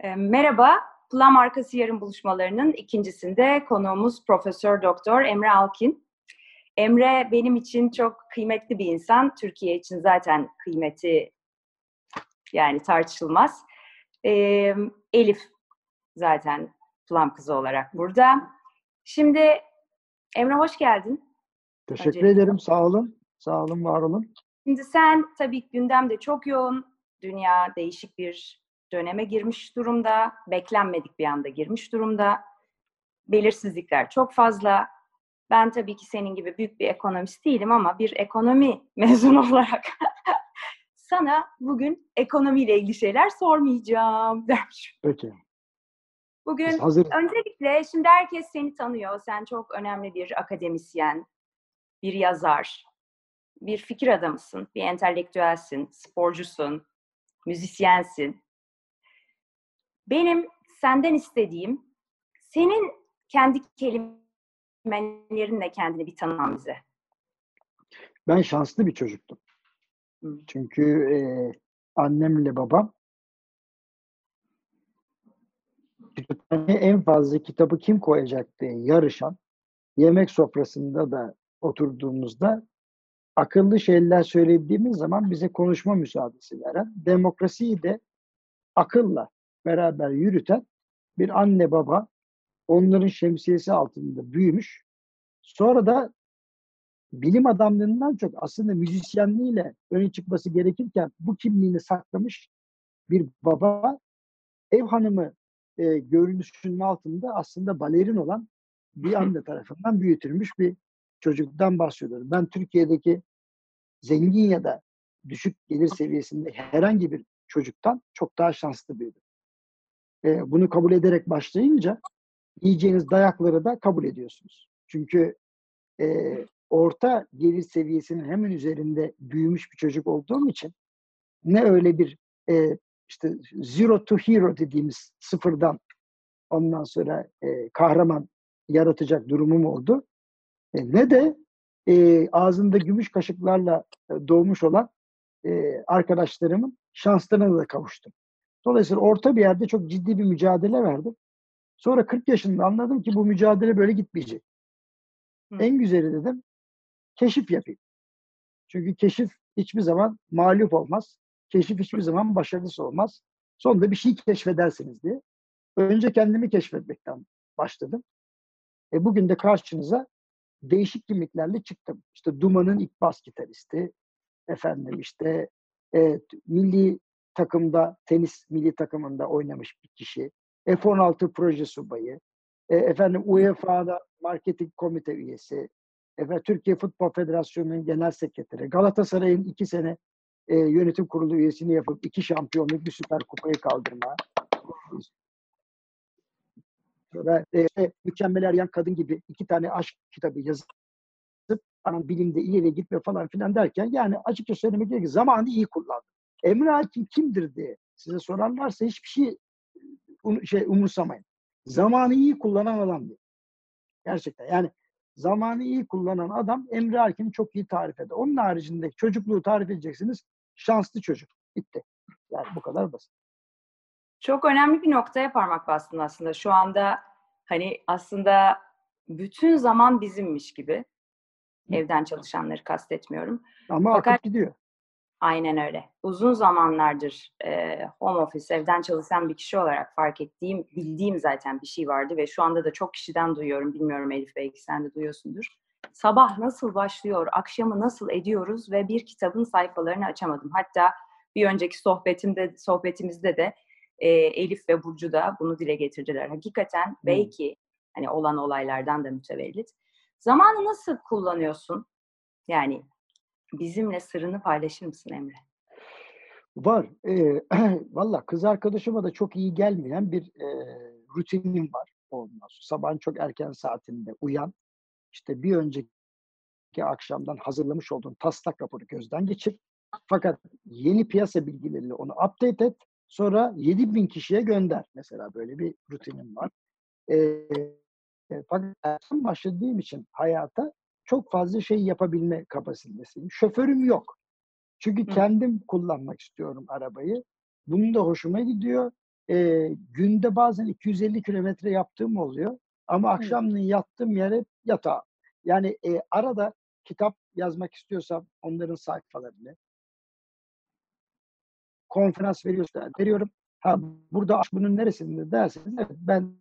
E, merhaba, Plan Markası Yarın buluşmalarının ikincisinde konuğumuz Profesör Doktor Emre Alkin. Emre benim için çok kıymetli bir insan. Türkiye için zaten kıymeti yani tartışılmaz. E, Elif zaten Plum kızı olarak burada. Şimdi Emre hoş geldin. Teşekkür Öncelikle. ederim. Sağ olun. Sağ olun, var olun. Şimdi sen tabii gündemde çok yoğun. Dünya değişik bir döneme girmiş durumda. Beklenmedik bir anda girmiş durumda. Belirsizlikler çok fazla. Ben tabii ki senin gibi büyük bir ekonomist değilim ama bir ekonomi mezunu olarak sana bugün ekonomiyle ilgili şeyler sormayacağım dermiş. Peki. Bugün öncelikle şimdi herkes seni tanıyor. Sen çok önemli bir akademisyen, bir yazar, bir fikir adamısın, bir entelektüelsin, sporcusun, müzisyensin. Benim senden istediğim senin kendi kelimelerinle kendini bir tanıman bize. Ben şanslı bir çocuktum. Çünkü e, annemle babam kütüphaneye en fazla kitabı kim koyacak diye yarışan, yemek sofrasında da oturduğumuzda akıllı şeyler söylediğimiz zaman bize konuşma müsaadesi veren, demokrasiyi de akılla beraber yürüten bir anne baba onların şemsiyesi altında büyümüş. Sonra da bilim adamlığından çok aslında müzisyenliğiyle öne çıkması gerekirken bu kimliğini saklamış bir baba ev hanımı e, görünüşünün altında aslında balerin olan bir anne tarafından büyütülmüş bir çocuktan bahsediyorum. Ben Türkiye'deki zengin ya da düşük gelir seviyesinde herhangi bir çocuktan çok daha şanslı büyüdüm. E, bunu kabul ederek başlayınca yiyeceğiniz dayakları da kabul ediyorsunuz. Çünkü e, orta gelir seviyesinin hemen üzerinde büyümüş bir çocuk olduğum için ne öyle bir e, işte zero to hero dediğimiz sıfırdan ondan sonra e, kahraman yaratacak durumum oldu. E, ne de e, ağzında gümüş kaşıklarla e, doğmuş olan e, arkadaşlarımın şanslarına da kavuştum. Dolayısıyla orta bir yerde çok ciddi bir mücadele verdim. Sonra 40 yaşında anladım ki bu mücadele böyle gitmeyecek. Hı. En güzeli dedim keşif yapayım. Çünkü keşif hiçbir zaman mağlup olmaz. Keşif hiçbir zaman başarısız olmaz. Sonunda bir şey keşfedersiniz diye. Önce kendimi keşfetmekten başladım. E bugün de karşınıza değişik kimliklerle çıktım. İşte Duman'ın ilk bas gitaristi, efendim işte e, milli takımda, tenis milli takımında oynamış bir kişi, F-16 proje subayı, e, efendim UEFA'da marketing komite üyesi, efendim Türkiye Futbol Federasyonu'nun genel sekreteri, Galatasaray'ın iki sene e, yönetim kurulu üyesini yapıp iki şampiyonluk bir süper kupayı kaldırma. Sonra e, işte Mükemmel Eryan Kadın gibi iki tane aşk kitabı yazıp anan bilimde ileriye gitme falan filan derken yani açıkça söylemek gerekir zamanı iyi kullandı. Emre Hakim kimdir diye size sorarlarsa hiçbir şey um, şey umursamayın. Zamanı iyi kullanan adam diye. Gerçekten yani zamanı iyi kullanan adam Emre Hakim çok iyi tarif eder. Onun haricinde çocukluğu tarif edeceksiniz. Şanslı çocuk. Bitti. Yani bu kadar basit. Çok önemli bir noktaya parmak bastın aslında. Şu anda hani aslında bütün zaman bizimmiş gibi. Evden çalışanları kastetmiyorum. Ama Fakat, akıp gidiyor. Aynen öyle. Uzun zamanlardır e, home office, evden çalışan bir kişi olarak fark ettiğim, bildiğim zaten bir şey vardı ve şu anda da çok kişiden duyuyorum. Bilmiyorum Elif belki sen de duyuyorsundur. Sabah nasıl başlıyor, akşamı nasıl ediyoruz ve bir kitabın sayfalarını açamadım. Hatta bir önceki sohbetimde sohbetimizde de e, Elif ve Burcu da bunu dile getirdiler. Hakikaten belki hani olan olaylardan da mütevellit. Zamanı nasıl kullanıyorsun? Yani bizimle sırrını paylaşır mısın Emre? Var. E, Valla kız arkadaşıma da çok iyi gelmeyen bir e, rutinim var. Olmaz. Sabahın çok erken saatinde uyan. İşte bir önceki akşamdan hazırlamış olduğun taslak raporu gözden geçir. Fakat yeni piyasa bilgileriyle onu update et. Sonra 7 bin kişiye gönder. Mesela böyle bir rutinim var. E, fakat başladığım için hayata çok fazla şey yapabilme kapasitesiyim. Şoförüm yok. Çünkü kendim kullanmak istiyorum arabayı. Bunun da hoşuma gidiyor. e, günde bazen 250 kilometre yaptığım oluyor. Ama akşamleyin yattığım yere yatağa. Yani e, arada kitap yazmak istiyorsam onların sayfalarını, konferans veriyorsa veriyorum. Ha burada bunun neresinde derseniz evet, ben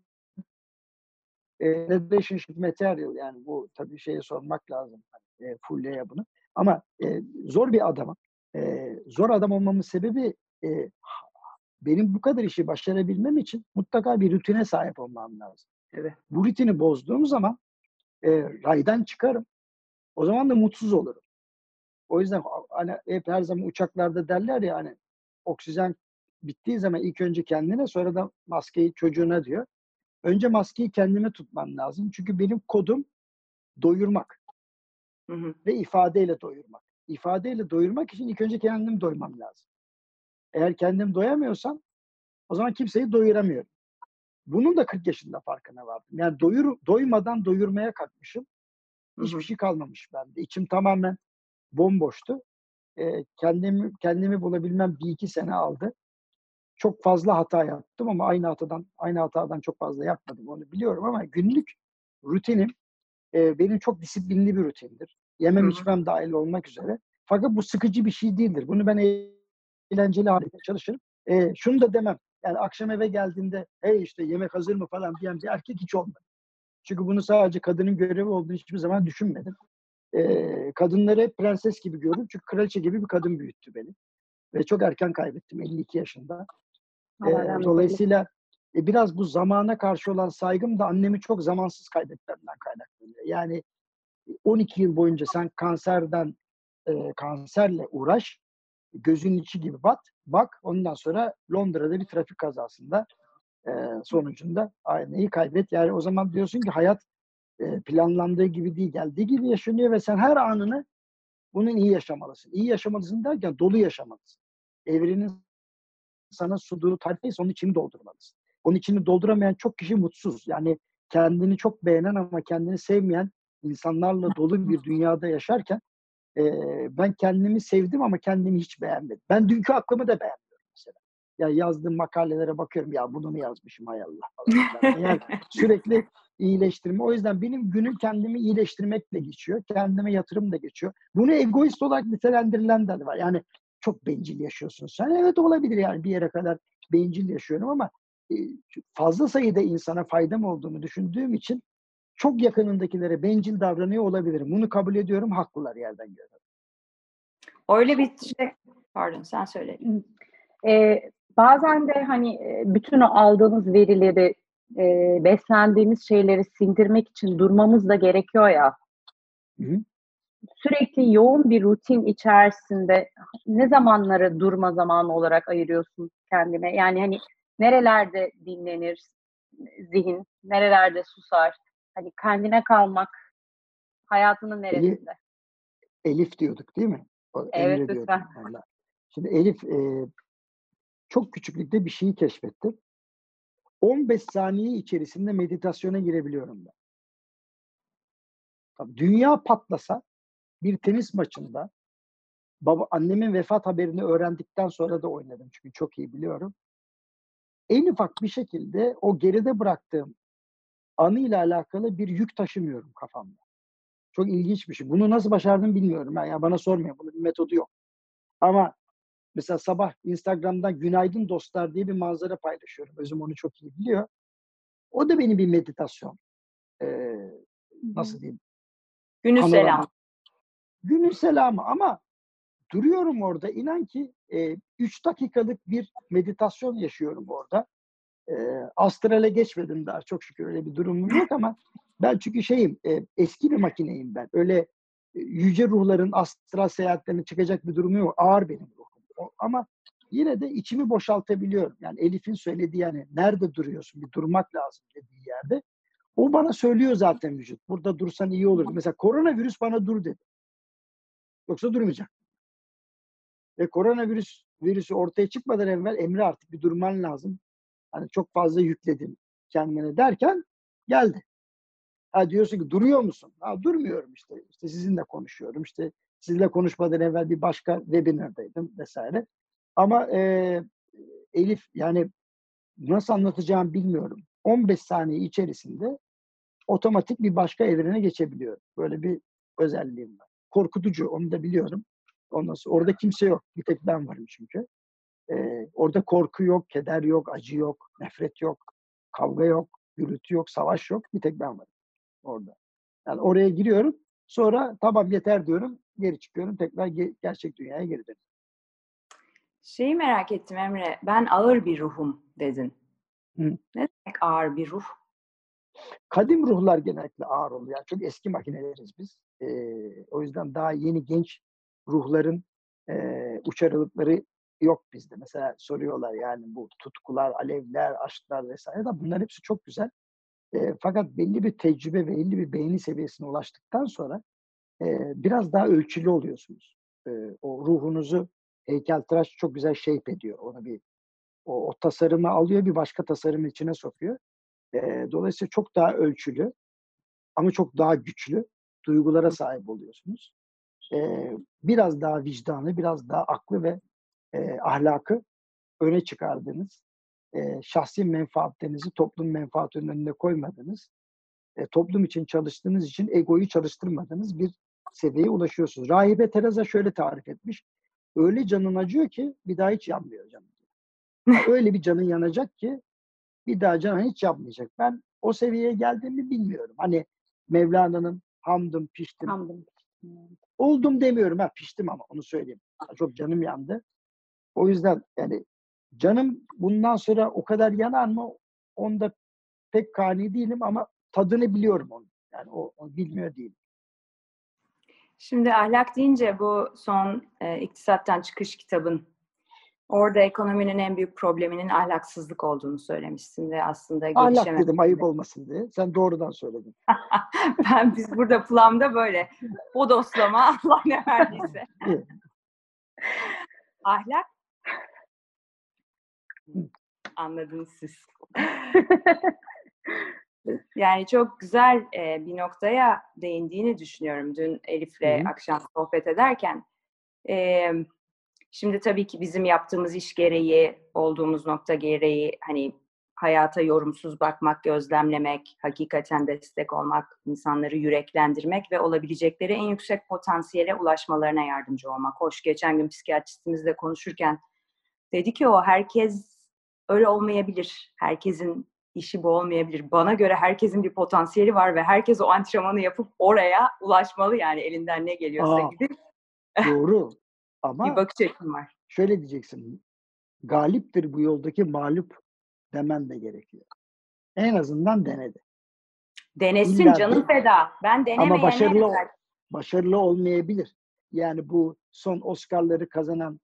relationship material yani bu tabii şeye sormak lazım. E, Fulle'ye bunu. Ama e, zor bir adamım. E, zor adam olmamın sebebi e, benim bu kadar işi başarabilmem için mutlaka bir rutine sahip olmam lazım. Evet. Bu rutini bozduğum zaman e, raydan çıkarım. O zaman da mutsuz olurum. O yüzden hani hep her zaman uçaklarda derler ya hani oksijen bittiği zaman ilk önce kendine sonra da maskeyi çocuğuna diyor. Önce maskeyi kendime tutmam lazım. Çünkü benim kodum doyurmak. Hı hı. Ve ifadeyle doyurmak. İfadeyle doyurmak için ilk önce kendim doymam lazım. Eğer kendim doyamıyorsam o zaman kimseyi doyuramıyorum. Bunun da 40 yaşında farkına vardım. Yani doyur, doymadan doyurmaya kalkmışım. Hiçbir şey kalmamış bende. İçim tamamen bomboştu. Ee, kendimi kendimi bulabilmem bir iki sene aldı. Çok fazla hata yaptım ama aynı hatadan aynı hatadan çok fazla yapmadım onu biliyorum ama günlük rutinim e, benim çok disiplinli bir rutindir. Yemem Hı hı. içmem dahil olmak üzere. Fakat bu sıkıcı bir şey değildir. Bunu ben eğlenceli hale çalışırım. E, şunu da demem. Yani akşam eve geldiğinde hey işte yemek hazır mı falan diyen bir erkek hiç olmadı. Çünkü bunu sadece kadının görevi olduğunu hiçbir zaman düşünmedim. E, kadınları hep prenses gibi gördüm. Çünkü kraliçe gibi bir kadın büyüttü beni. Ve çok erken kaybettim 52 yaşında. E, dolayısıyla e, biraz bu zamana karşı olan saygım da annemi çok zamansız kaybetmemden kaynaklanıyor. Yani 12 yıl boyunca sen kanserden e, kanserle uğraş, gözünün içi gibi bat, bak ondan sonra Londra'da bir trafik kazasında e, sonucunda aynayı kaybet. Yani o zaman diyorsun ki hayat e, planlandığı gibi değil, geldiği gibi yaşanıyor ve sen her anını bunun iyi yaşamalısın. İyi yaşamalısın derken dolu yaşamalısın. Evrenin sana sunduğu tarifeyi onun içini doldurmalısın. Onun içini dolduramayan çok kişi mutsuz. Yani kendini çok beğenen ama kendini sevmeyen insanlarla dolu bir dünyada yaşarken e, ben kendimi sevdim ama kendimi hiç beğenmedim. Ben dünkü aklımı da beğenmiyorum mesela. Ya yazdığım makalelere bakıyorum ya bunu mu yazmışım hay Allah. Yani sürekli iyileştirme. O yüzden benim günüm kendimi iyileştirmekle geçiyor. Kendime yatırım da geçiyor. Bunu egoist olarak nitelendirilen de var. Yani çok bencil yaşıyorsun sen. Evet olabilir yani bir yere kadar bencil yaşıyorum ama e, fazla sayıda insana faydam olduğunu düşündüğüm için çok yakınındakilere bencil davranıyor olabilirim. Bunu kabul ediyorum. Haklılar yerden göre. Öyle bir şey. Pardon sen söyle. Ee, bazen de hani e, bütün o aldığımız verileri, e, beslendiğimiz şeyleri sindirmek için durmamız da gerekiyor ya. Hı hı. Sürekli yoğun bir rutin içerisinde ne zamanları durma zamanı olarak ayırıyorsun kendine? Yani hani nerelerde dinlenir zihin, nerelerde susar? Hani kendine kalmak hayatının neresinde? Elif diyorduk değil mi? O Evet, Emre lütfen. valla. Şimdi Elif e, çok küçüklükte bir şeyi keşfetti. 15 saniye içerisinde meditasyona girebiliyorum ben. Tabii Dünya patlasa bir tenis maçında baba annemin vefat haberini öğrendikten sonra da oynadım çünkü çok iyi biliyorum. En ufak bir şekilde o geride bıraktığım anıyla alakalı bir yük taşımıyorum kafamda. Çok ilginç bir şey. Bunu nasıl başardım bilmiyorum. Ben ya bana sormayın. Bunun bir metodu yok. Ama mesela sabah Instagram'dan günaydın dostlar diye bir manzara paylaşıyorum. Özüm onu çok iyi biliyor. O da benim bir meditasyon. Ee, nasıl diyeyim? Günü selam. Günün selamı ama duruyorum orada. İnan ki 3 dakikalık bir meditasyon yaşıyorum orada. E, astrale geçmedim daha çok şükür öyle bir durumum yok ama ben çünkü şeyim e, eski bir makineyim ben. Öyle e, yüce ruhların astral seyahatlerine çıkacak bir durumu yok. Ağır benim ruhum. O- ama yine de içimi boşaltabiliyorum. Yani Elif'in söylediği yani nerede duruyorsun? Bir durmak lazım dediği yerde. O bana söylüyor zaten vücut. Burada dursan iyi olur. Mesela koronavirüs bana dur dedi. Yoksa durmayacak. Ve koronavirüs virüsü ortaya çıkmadan evvel Emre artık bir durman lazım. Hani çok fazla yükledin kendine derken geldi. Ha diyorsun ki duruyor musun? Ha durmuyorum işte. İşte sizinle konuşuyorum. İşte sizinle konuşmadan evvel bir başka webinardaydım vesaire. Ama e, Elif yani nasıl anlatacağım bilmiyorum. 15 saniye içerisinde otomatik bir başka evrene geçebiliyorum. Böyle bir özelliğim var. Korkutucu onu da biliyorum. Ondan sonra orada kimse yok. Bir tek ben varım çünkü. Ee, orada korku yok, keder yok, acı yok, nefret yok, kavga yok, gürültü yok, savaş yok. Bir tek ben varım orada. Yani oraya giriyorum. Sonra tamam yeter diyorum. Geri çıkıyorum. Tekrar ge- gerçek dünyaya geri dönüyorum. Şeyi merak ettim Emre. Ben ağır bir ruhum dedin. Hı. Ne demek ağır bir ruh? Kadim ruhlar genellikle ağır oluyor. Yani çok eski makineleriz biz. Ee, o yüzden daha yeni genç ruhların e, uç aralıkları yok bizde. Mesela soruyorlar yani bu tutkular, alevler, aşklar vesaire de bunlar hepsi çok güzel. E, fakat belli bir tecrübe ve belli bir beğeni seviyesine ulaştıktan sonra e, biraz daha ölçülü oluyorsunuz. E, o ruhunuzu heykeltıraş çok güzel shape ediyor. Onu bir o, o tasarımı alıyor bir başka tasarımın içine sokuyor. E, dolayısıyla çok daha ölçülü ama çok daha güçlü duygulara sahip oluyorsunuz. E, biraz daha vicdanlı, biraz daha aklı ve e, ahlakı öne çıkardığınız, e, şahsi menfaatlerinizi toplum menfaatinin önüne koymadınız, e, toplum için çalıştığınız için egoyu çalıştırmadığınız bir seviyeye ulaşıyorsunuz. Rahibe Teresa şöyle tarif etmiş. Öyle canın acıyor ki bir daha hiç yanmıyor canım. Öyle bir canın yanacak ki bir daha canın hiç yanmayacak. Ben o seviyeye geldiğimi bilmiyorum. Hani Mevlana'nın hamdım, piştim. Hamdım. Oldum demiyorum ha piştim ama onu söyleyeyim. Çok canım yandı. O yüzden yani canım bundan sonra o kadar yanar mı? Onda pek kani değilim ama tadını biliyorum onu. Yani o, onu bilmiyor değilim. Şimdi ahlak deyince bu son e, iktisattan çıkış kitabın orada ekonominin en büyük probleminin ahlaksızlık olduğunu söylemişsin ve aslında Ahlak dedim ayıp olmasın diye. Sen doğrudan söyledin. ben biz burada plamda böyle bodoslama Allah ne verdiyse. Evet. Ahlak anladınız siz. Yani çok güzel e, bir noktaya değindiğini düşünüyorum dün Elif'le akşam sohbet ederken. E, şimdi tabii ki bizim yaptığımız iş gereği, olduğumuz nokta gereği hani hayata yorumsuz bakmak, gözlemlemek, hakikaten destek olmak, insanları yüreklendirmek ve olabilecekleri en yüksek potansiyele ulaşmalarına yardımcı olmak. Hoş geçen gün psikiyatristimizle konuşurken dedi ki o herkes öyle olmayabilir. Herkesin işi bu olmayabilir. Bana göre herkesin bir potansiyeli var ve herkes o antrenmanı yapıp oraya ulaşmalı yani elinden ne geliyorsa Aa. gibi Doğru. Bir Ama bakış açım var. şöyle diyeceksin. Galiptir bu yoldaki mağlup demen de gerekiyor. En azından denedi. Denesin İlla canım feda. Ben denemeyene Ama başarılı başarılı olmayabilir. Yani bu son Oscar'ları kazanan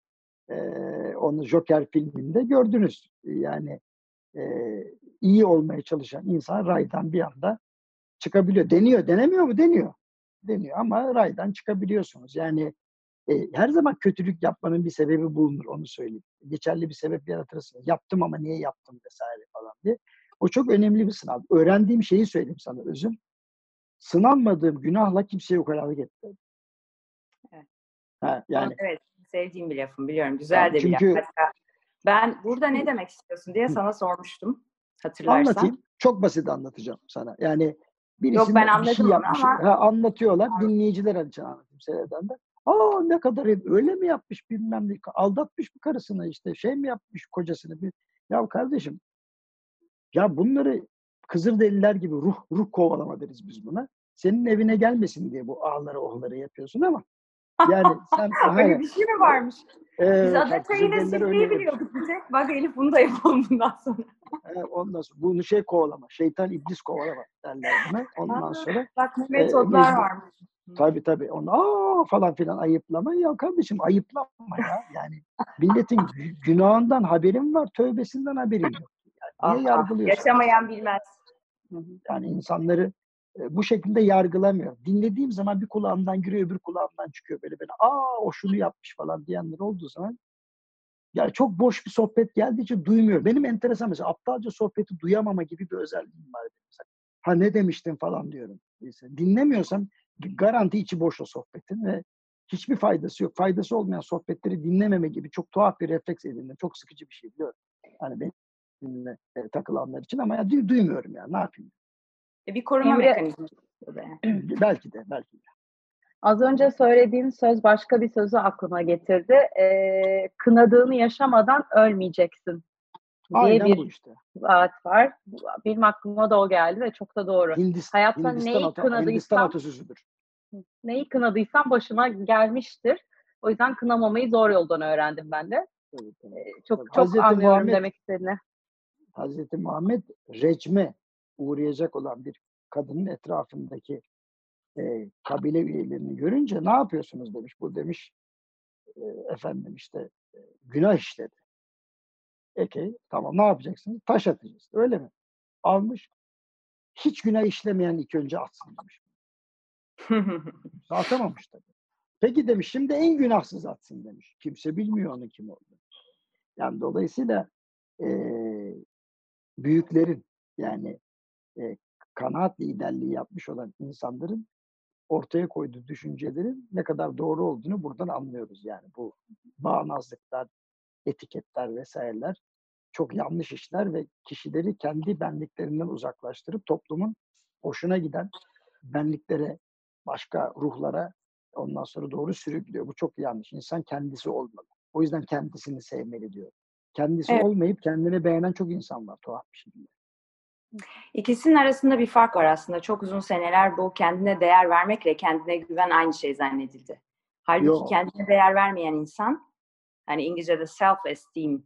eee onu Joker filminde gördünüz. Yani eee, iyi olmaya çalışan insan raydan bir anda çıkabiliyor. Deniyor, denemiyor mu? Deniyor. Deniyor ama raydan çıkabiliyorsunuz. Yani e, her zaman kötülük yapmanın bir sebebi bulunur onu söyleyeyim. Geçerli bir sebep yaratırsınız. Yaptım ama niye yaptım vesaire falan diye. O çok önemli bir sınav. Öğrendiğim şeyi söyleyeyim sana özüm. Sınanmadığım günahla kimseye ukalalık etmedim. Evet. Ha, yani Evet, sevdiğim bir lafım biliyorum. Güzel Yani de bir laf. çünkü- Hatta ben burada ne demek istiyorsun diye sana sormuştum. Hatırlarsan. anlatayım. Çok basit anlatacağım sana. Yani birisi Yok, ben bir anladım şey yapmış. ama- Ha, anlatıyorlar. Dinleyiciler için anlatayım seyreden de. Aa ne kadar iyi, öyle mi yapmış bilmem ne. Aldatmış mı karısını işte şey mi yapmış kocasını. Bir... Ya kardeşim ya bunları Kızılderililer gibi ruh ruh kovalama deriz biz buna. Senin evine gelmesin diye bu ağları ohları yapıyorsun ama yani sen Öyle bir şey mi varmış? Ee, Biz Adata'yı yapıyor. biliyorduk bir tek. Bak Elif bunu da yapalım bundan sonra. He, ondan sonra bunu şey kovalama. Şeytan iblis kovalama derler buna. Ondan sonra Bak Ee, metodlar mecbur- varmış. Tabii tabii. Onu aa falan filan ayıplama. Ya kardeşim ayıplama ya. Yani milletin gü- günahından haberin var, tövbesinden haberin yok. Yani niye Ah, ah, yargılıyorsun? yaşamayan bilmez. Yani insanları e, bu şekilde yargılamıyor. Dinlediğim zaman bir kulağımdan giriyor, öbür kulağımdan çıkıyor böyle böyle. Aa o şunu yapmış falan diyenler olduğu zaman ya çok boş bir sohbet geldiği için duymuyor. Benim enteresan mesela aptalca sohbeti duyamama gibi bir özelliğim var. mesela. Ha ne demiştin falan diyorum. Dinlemiyorsam garanti içi boş o sohbetin ve hiçbir faydası yok. Faydası olmayan sohbetleri dinlememe gibi çok tuhaf bir refleks edindim. Çok sıkıcı bir şey biliyorum. Yani benim disipliniyle e, takılanlar için ama ya, du- duymuyorum ya ne yapayım. E, bir koruma mekanizması. bu da yani. belki de belki de. Az önce söylediğin söz başka bir sözü aklıma getirdi. Ee, kınadığını yaşamadan ölmeyeceksin diye bir bu işte. vaat var. Benim aklıma da o geldi ve çok da doğru. Hindistan, Hayatta Hindistan, neyi ata- Hindistan kınadıysam- atasözüdür. Neyi kınadıysam başıma gelmiştir. O yüzden kınamamayı zor yoldan öğrendim ben de. Evet, evet. Çok Tabii. çok Hazreti anlıyorum Muhammed- demek istediğini. Hazreti Muhammed recme uğrayacak olan bir kadının etrafındaki e, kabile üyelerini görünce ne yapıyorsunuz demiş. Bu demiş e, efendim işte e, günah işledi. Peki tamam ne yapacaksınız? Taş atacağız. Öyle mi? Almış. Hiç günah işlemeyen ilk önce atsın demiş. Atamamış tabii. Peki demiş şimdi en günahsız atsın demiş. Kimse bilmiyor onun kim olduğunu. Yani dolayısıyla eee, büyüklerin yani eee, kanaat liderliği yapmış olan insanların ortaya koyduğu düşüncelerin ne kadar doğru olduğunu buradan anlıyoruz. Yani bu bağnazlıklar, etiketler vesaireler çok yanlış işler ve kişileri kendi benliklerinden uzaklaştırıp toplumun hoşuna giden benliklere, başka ruhlara ondan sonra doğru sürüklüyor. Bu çok yanlış. İnsan kendisi olmalı. O yüzden kendisini sevmeli diyor. Kendisi Evet. olmayıp kendini beğenen çok insan var tuhaf bir şekilde. İkisinin arasında bir fark var aslında. Çok uzun seneler bu kendine değer vermekle kendine güven aynı şey zannedildi. Halbuki Yok. kendine değer vermeyen insan, hani İngilizce'de self-esteem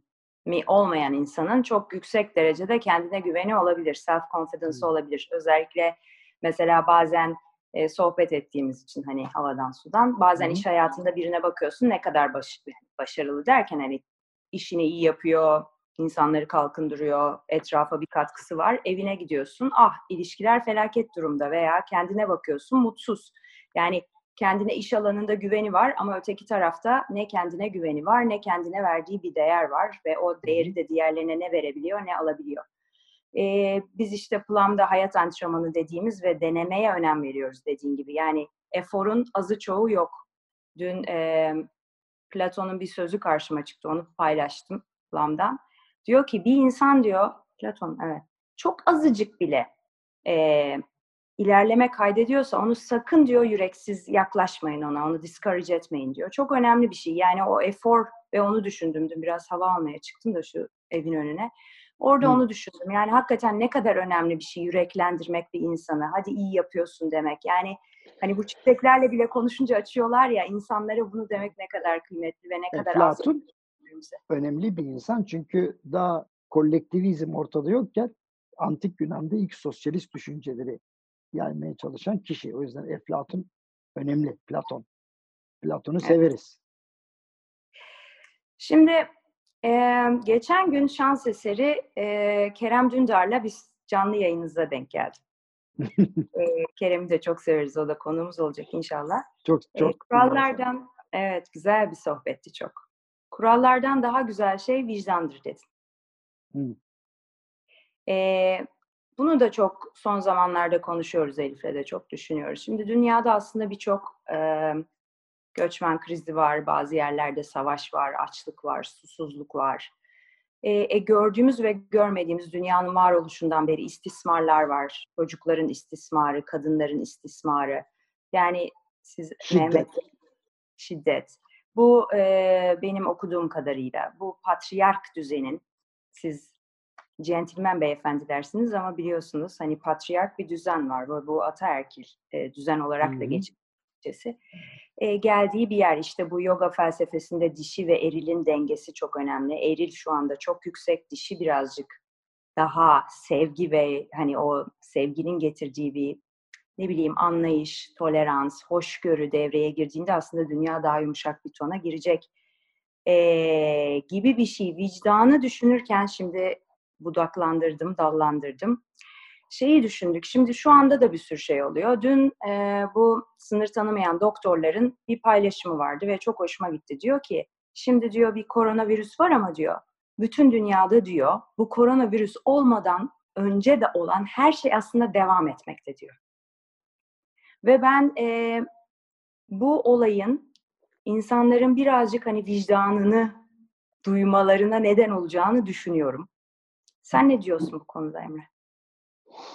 mi olmayan insanın çok yüksek derecede kendine güveni olabilir, self-confidence Hmm. olabilir. Özellikle mesela bazen e, sohbet ettiğimiz için hani havadan sudan, bazen hı. iş hayatında birine bakıyorsun ne kadar baş- başarılı derken hani işini iyi yapıyor, insanları kalkındırıyor, etrafa bir katkısı var. Evine gidiyorsun, ah ilişkiler felaket durumda veya kendine bakıyorsun mutsuz. Yani kendine iş alanında güveni var ama öteki tarafta ne kendine güveni var ne kendine verdiği bir değer var ve o değeri de diğerlerine ne verebiliyor ne alabiliyor. Ee, biz işte Plum'da hayat antrenmanı dediğimiz ve denemeye önem veriyoruz dediğin gibi. Yani eforun azı çoğu yok. Dün e, Platon'un bir sözü karşıma çıktı. Onu paylaştım Plum'dan. Diyor ki bir insan diyor, Platon evet, çok azıcık bile e, ilerleme kaydediyorsa onu sakın diyor yüreksiz yaklaşmayın ona, onu discourage etmeyin diyor. Çok önemli bir şey. Yani o efor ve onu düşündüm. Dün biraz hava almaya çıktım da şu evin önüne. Orada Hı. onu düşündüm. Yani hakikaten ne kadar önemli bir şey yüreklendirmek bir insanı. Hadi iyi yapıyorsun demek. Yani hani bu çiçeklerle bile konuşunca açıyorlar ya insanlara bunu demek ne kadar kıymetli ve ne kadar az önemli bir insan çünkü daha kolektivizm ortada yokken antik Yunan'da ilk sosyalist düşünceleri yaymaya çalışan kişi. O yüzden Eflatun önemli. Platon. Platon'u Evet. severiz. Şimdi e, geçen gün şans eseri e, Kerem Dündar'la biz canlı yayınınıza denk geldim. e, Kerem'i de çok severiz. O da konuğumuz olacak inşallah. Çok E, çok kurallardan, evet güzel bir sohbetti çok. Kurallardan daha güzel şey vicdandır dedin. Hı. E, bunu da çok son zamanlarda konuşuyoruz Elif'le de çok düşünüyoruz. Şimdi dünyada aslında birçok e, göçmen krizi var, bazı yerlerde savaş var, açlık var, susuzluk var. E, e, gördüğümüz ve görmediğimiz dünyanın varoluşundan beri istismarlar var. Çocukların istismarı, kadınların istismarı. Yani siz Şiddet. Mehmet şiddet. Bu e, benim okuduğum kadarıyla bu patriark düzenin siz centilmen beyefendi dersiniz ama biliyorsunuz hani patriark bir düzen var. Bu, bu ataerkil e, düzen olarak da açıkçası. E, geldiği bir yer işte bu yoga felsefesinde dişi ve erilin dengesi çok önemli. Eril şu anda çok yüksek, dişi birazcık daha sevgi ve hani o sevginin getirdiği bir ne bileyim anlayış, tolerans, hoşgörü devreye girdiğinde aslında dünya daha yumuşak bir tona girecek e, gibi bir şey. Vicdanı düşünürken şimdi budaklandırdım, dallandırdım. Şeyi düşündük. Şimdi şu anda da bir sürü şey oluyor. Dün e, bu sınır tanımayan doktorların bir paylaşımı vardı ve çok hoşuma gitti. Diyor ki şimdi diyor bir koronavirüs var ama diyor bütün dünyada diyor bu koronavirüs olmadan önce de olan her şey aslında devam etmekte diyor. Ve ben e, bu olayın insanların birazcık hani vicdanını duymalarına neden olacağını düşünüyorum. Sen ne diyorsun bu konuda Emre?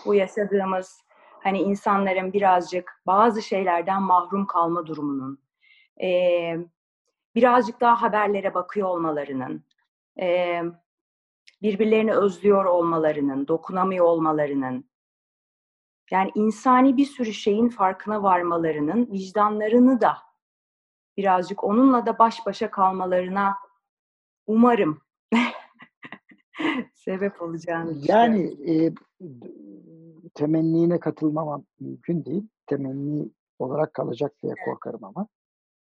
Bu yaşadığımız hani insanların birazcık bazı şeylerden mahrum kalma durumunun, e, birazcık daha haberlere bakıyor olmalarının, e, birbirlerini özlüyor olmalarının, dokunamıyor olmalarının, yani insani bir sürü şeyin farkına varmalarının, vicdanlarını da birazcık onunla da baş başa kalmalarına umarım sebep olacağını Yani e, temennine katılmamam mümkün değil. Temenni olarak kalacak diye korkarım ama.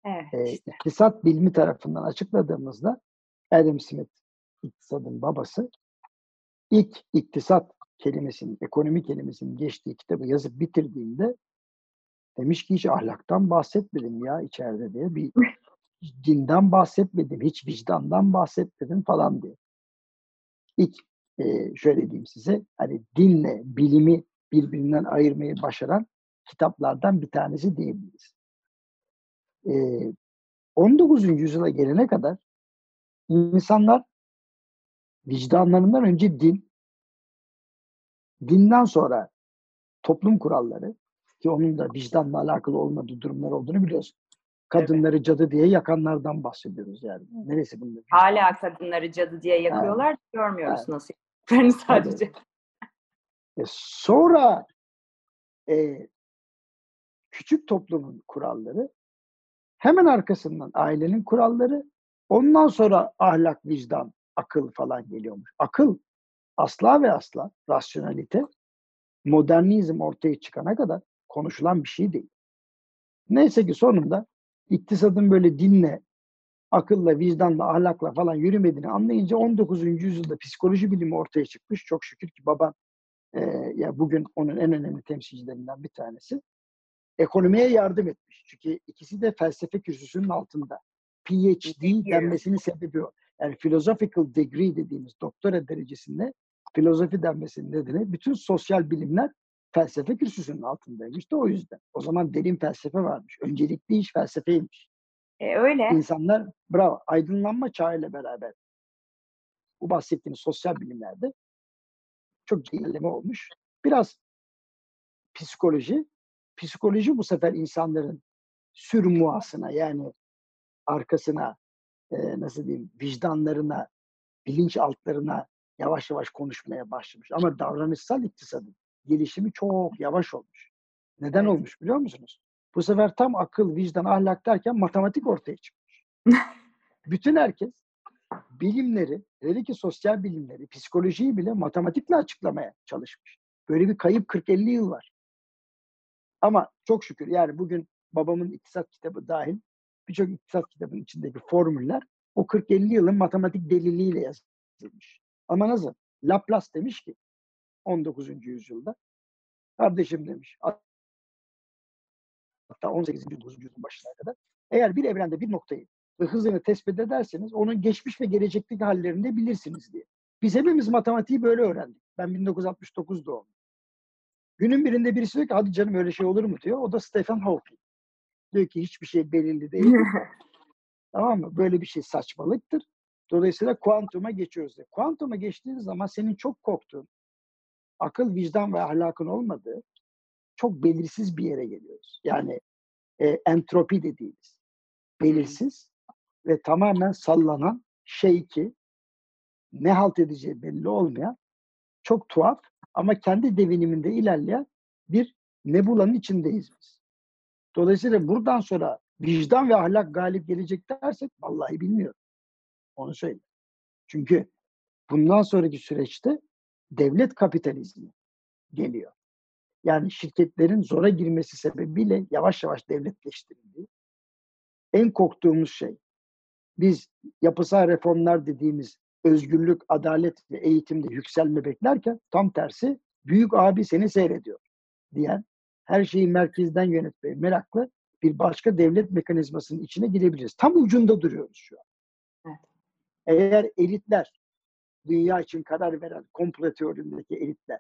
Evet, E, işte. iktisat bilimi tarafından açıkladığımızda Adam Smith iktisadın babası ilk iktisat kelimesinin, ekonomi kelimesinin geçtiği kitabı yazıp bitirdiğinde demiş ki hiç ahlaktan bahsetmedim ya içeride diye. Bir dinden bahsetmedim, hiç vicdandan bahsetmedim falan diye. İlk e, şöyle diyeyim size, hani dinle bilimi birbirinden ayırmayı başaran kitaplardan bir tanesi diyebiliriz. E, 19. yüzyıla gelene kadar insanlar vicdanlarından önce din, dinden sonra toplum kuralları ki onun da vicdanla alakalı olmadığı durumlar olduğunu biliyorsun. Kadınları cadı diye yakanlardan bahsediyoruz yani. Neresi bunun? Hala kadınları cadı diye yakıyorlar. Görmüyoruz Evet. nasıl yaptıklarını sadece. E, sonra e, küçük toplumun kuralları, hemen arkasından ailenin kuralları, ondan sonra ahlak, vicdan, akıl falan geliyormuş. Akıl asla ve asla rasyonalite modernizm ortaya çıkana kadar konuşulan bir şey değil. Neyse ki sonunda iktisadın böyle dinle, akılla, vicdanla, ahlakla falan yürümediğini anlayınca 19. yüzyılda psikoloji bilimi ortaya çıkmış. Çok şükür ki baban e, ya bugün onun en önemli temsilcilerinden bir tanesi. Ekonomiye yardım etmiş. Çünkü ikisi de felsefe kürsüsünün altında. PhD denmesinin sebebi o. Yani philosophical degree dediğimiz doktora derecesinde filozofi denmesinin nedeni bütün sosyal bilimler felsefe kürsüsünün altındaymış da o yüzden. O zaman derin felsefe varmış. Öncelikli iş felsefeymiş. E, öyle. İnsanlar bravo aydınlanma çağıyla beraber bu bahsettiğimiz sosyal bilimlerde çok ilerleme olmuş. Biraz psikoloji, psikoloji bu sefer insanların sürmuasına yani arkasına e, nasıl diyeyim vicdanlarına, bilinçaltlarına yavaş yavaş konuşmaya başlamış. Ama davranışsal iktisadın gelişimi çok yavaş olmuş. Neden Evet. olmuş biliyor musunuz? Bu sefer tam akıl, vicdan, ahlak derken matematik ortaya çıkmış. Bütün herkes bilimleri, hele ki sosyal bilimleri, psikolojiyi bile matematikle açıklamaya çalışmış. Böyle bir kayıp 40-50 yıl var. Ama çok şükür yani bugün babamın iktisat kitabı dahil birçok iktisat kitabının içindeki formüller o 40-50 yılın matematik deliliyle yazılmış. Ama nasıl? Laplace demiş ki 19. yüzyılda kardeşim demiş hatta 18. yüzyılın başına kadar eğer bir evrende bir noktayı ve hızını tespit ederseniz onun geçmiş ve gelecekteki hallerini de bilirsiniz diye. Biz hepimiz matematiği böyle öğrendik. Ben 1969 doğumluyum. Günün birinde birisi diyor ki hadi canım öyle şey olur mu diyor. O da Stephen Hawking. Diyor ki hiçbir şey belirli değil. tamam mı? Böyle bir şey saçmalıktır. Dolayısıyla kuantuma geçiyoruz diye. Kuantuma geçtiğiniz zaman senin çok korktuğun, akıl, vicdan ve ahlakın olmadığı çok belirsiz bir yere geliyoruz. Yani e, entropi dediğimiz belirsiz ve tamamen sallanan şey ki ne halt edeceği belli olmayan çok tuhaf ama kendi deviniminde ilerleyen bir nebulanın içindeyiz biz. Dolayısıyla buradan sonra vicdan ve ahlak galip gelecek dersek vallahi bilmiyorum. Onu söyleyeyim. Çünkü bundan sonraki süreçte devlet kapitalizmi geliyor. Yani şirketlerin zora girmesi sebebiyle yavaş yavaş devletleştirildiği en korktuğumuz şey. Biz yapısal reformlar dediğimiz özgürlük, adalet ve eğitimde yükselme beklerken tam tersi büyük abi seni seyrediyor diyen her şeyi merkezden yönetmeye meraklı bir başka devlet mekanizmasının içine girebiliriz. Tam ucunda duruyoruz şu an. Evet. Eğer elitler, dünya için karar veren komplo teorisindeki elitler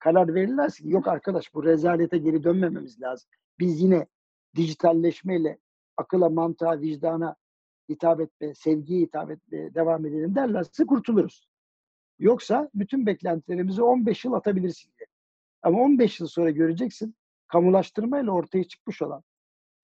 karar verirlerse yok arkadaş bu rezalete geri dönmememiz lazım. Biz yine dijitalleşmeyle akıla, mantığa, vicdana hitap etmeye, sevgiye hitap etmeye devam edelim derlerse kurtuluruz. Yoksa bütün beklentilerimizi 15 yıl atabilirsin diye. Ama 15 yıl sonra göreceksin kamulaştırmayla ortaya çıkmış olan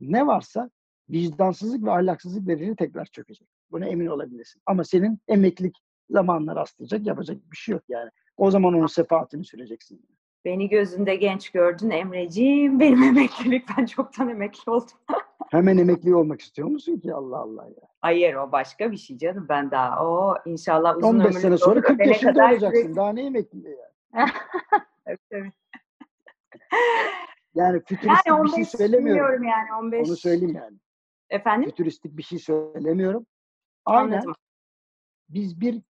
ne varsa vicdansızlık ve ahlaksızlık bedeli tekrar çökecek. Buna emin olabilirsin. Ama senin emeklilik zamanla rastlayacak, yapacak bir şey yok yani. O zaman onun sefaatini süreceksin. Beni gözünde genç gördün Emreciğim. Benim emeklilik ben çoktan emekli oldum. Hemen emekli olmak istiyor musun ki? Allah Allah ya. Hayır o başka bir şey canım. Ben daha o inşallah uzun 15 ömürlü sene sonra olur, 40 ölene yaşında kadar olacaksın. Daha ne emekli ya? Evet, evet. Yani fütüristik Yani bir şey 15 söylemiyorum. yani 15. Onu söyleyeyim yani. Efendim? Fütüristik bir şey söylemiyorum. Aynen Anladım. biz bir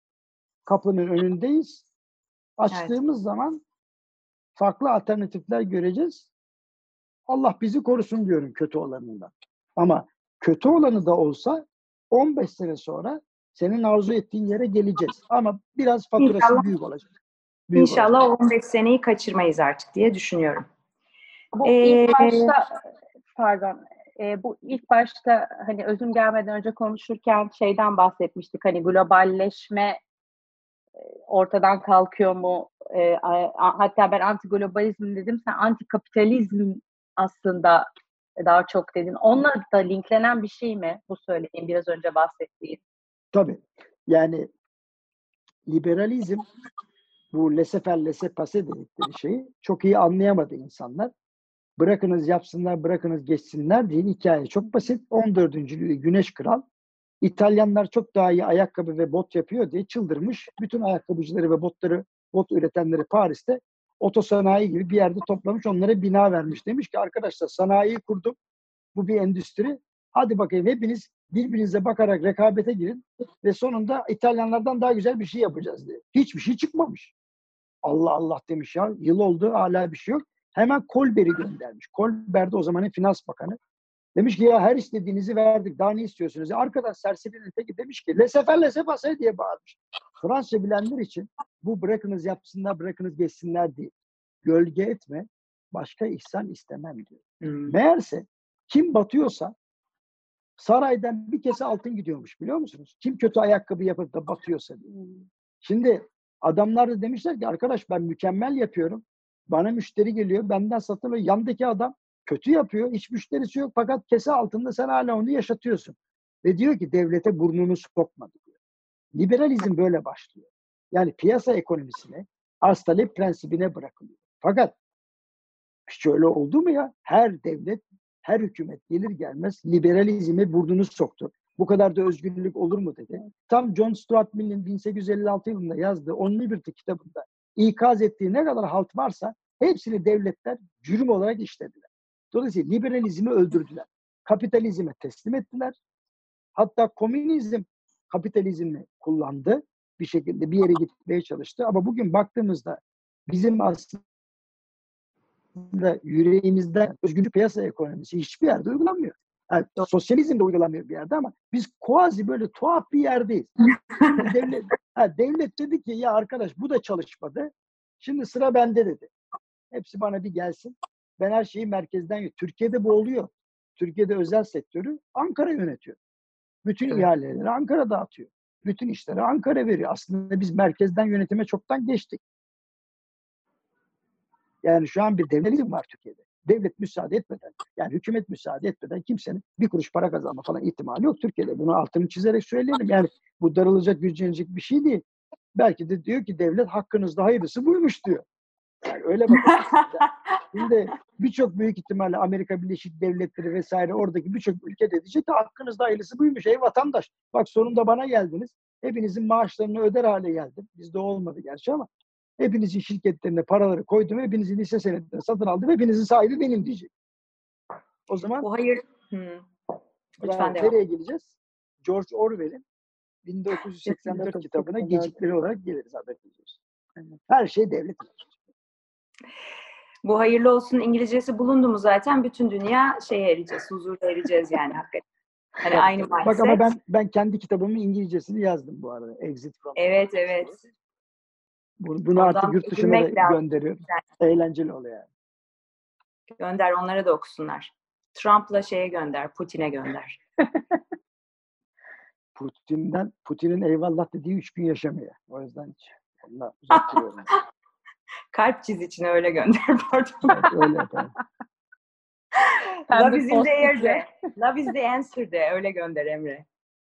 kapının önündeyiz. Açtığımız zaman farklı alternatifler göreceğiz. Allah bizi korusun diyorum kötü olanından. Ama kötü olanı da olsa 15 sene sonra senin arzu ettiğin yere geleceğiz. Ama biraz faturası İnşallah. büyük olacak. Büyük İnşallah olacak. o 15 seneyi kaçırmayız artık diye düşünüyorum. Bu Ee, ilk başta pardon e, bu ilk başta hani özüm gelmeden önce konuşurken şeyden bahsetmiştik hani globalleşme ortadan kalkıyor mu? E, a- hatta ben anti globalizm dedim sen anti kapitalizm aslında daha çok dedin. Onunla da linklenen bir şey mi bu söylediğin biraz önce bahsettiğin? Tabii. Yani liberalizm bu laissez-faire, laissez-passer dedikleri şeyi çok iyi anlayamadı insanlar. Bırakınız yapsınlar, bırakınız geçsinler değil. Hikaye çok basit. 14. Güneş Kral İtalyanlar çok daha iyi ayakkabı ve bot yapıyor diye çıldırmış. Bütün ayakkabıcıları ve botları, bot üretenleri Paris'te otosanayi gibi bir yerde toplamış. Onlara bina vermiş. Demiş ki arkadaşlar sanayiyi kurdum. Bu bir endüstri. Hadi bakayım hepiniz birbirinize bakarak rekabete girin ve sonunda İtalyanlardan daha güzel bir şey yapacağız diye. Hiçbir şey çıkmamış. Allah Allah demiş ya. Yıl oldu hala bir şey yok. Hemen Kolber'i göndermiş. Kolber de o zamanın finans bakanı. Demiş ki ya her istediğinizi verdik. Daha ne istiyorsunuz? Ya arkadaş serserinin teki demiş ki lesefer lesefase diye bağırmış. Fransızca bilenler için bu bırakınız yapsınlar, bırakınız geçsinler değil. Gölge etme, başka ihsan istemem diyor. Hmm. Meğerse kim batıyorsa saraydan bir kese altın gidiyormuş biliyor musunuz? Kim kötü ayakkabı yapıp da batıyorsa diye. Şimdi adamlar da demişler ki arkadaş ben mükemmel yapıyorum. Bana müşteri geliyor, benden satın alıyor. Yandaki adam kötü yapıyor, hiç müşterisi yok fakat kese altında sen hala onu yaşatıyorsun. Ve diyor ki devlete burnunu sokma diyor. Liberalizm böyle başlıyor. Yani piyasa ekonomisine, arz talep prensibine bırakılıyor. Fakat şöyle oldu mu ya? Her devlet, her hükümet gelir gelmez liberalizme burnunu soktu. Bu kadar da özgürlük olur mu dedi. Tam John Stuart Mill'in 1856 yılında yazdığı On Liberty kitabında ikaz ettiği ne kadar halt varsa hepsini devletler cürüm olarak işlediler. Dolayısıyla liberalizmi öldürdüler. Kapitalizme teslim ettiler. Hatta komünizm kapitalizmi kullandı. Bir şekilde bir yere gitmeye çalıştı. Ama bugün baktığımızda bizim aslında yüreğimizde özgür piyasa ekonomisi hiçbir yerde uygulanmıyor. Yani sosyalizm de uygulanmıyor bir yerde ama biz kuazi böyle tuhaf bir yerdeyiz. devlet, ha, devlet dedi ki ya arkadaş bu da çalışmadı. Şimdi sıra bende dedi. Hepsi bana bir gelsin. Ben her şeyi merkezden. Türkiye'de bu oluyor. Türkiye'de özel sektörü Ankara yönetiyor. Bütün Evet. ihaleleri Ankara dağıtıyor. Bütün işleri Ankara veriyor. Aslında biz merkezden yönetime çoktan geçtik. Yani şu an bir devletizm var Türkiye'de. Devlet müsaade etmeden, yani hükümet müsaade etmeden kimsenin bir kuruş para kazanma falan ihtimali yok Türkiye'de. Bunu altını çizerek söyleyelim. Yani bu darılacak, gücenecek bir şey değil. Belki de diyor ki devlet hakkınızda hayırlısı buymuş diyor. Yani öyle bakın. Şimdi birçok büyük ihtimalle Amerika Birleşik Devletleri vesaire oradaki birçok ülke de diyecek ki hakkınızda hayırlısı buymuş ey vatandaş. Bak sonunda bana geldiniz. Hepinizin maaşlarını öder hale geldim. Bizde olmadı gerçi ama hepinizin şirketlerine paraları koydum. Hepinizin hisse senetlerini satın aldım. Hepinizin sahibi benim diyecek. O zaman Bu hayır. Hmm. Lütfen devam. nereye geleceğiz? George Orwell'in 1984 kitabına gecikmeli olarak geliriz haberiniz olsun. Her şey devlet. Bu hayırlı olsun İngilizcesi bulundu mu zaten bütün dünya şeye ereceğiz, huzura ereceğiz yani hakikaten. Hani aynı mindset. Bak ama ben ben kendi kitabımın İngilizcesini yazdım bu arada. Exit from Evet evet. Bunu, bunu Ondan artık yurt dışına da lazım. gönderiyorum. Eğlenceli oluyor yani. Gönder onlara da okusunlar. Trump'la şeye gönder, Putin'e gönder. Putin'den Putin'in eyvallah dediği üç gün yaşamıyor. O yüzden hiç Ondan uzak duruyorum. Kalp çiz içine öyle gönder pardon. Evet, öyle yapalım. Love is in the post-it'le. air de. Love is the answer de. Öyle gönder Emre.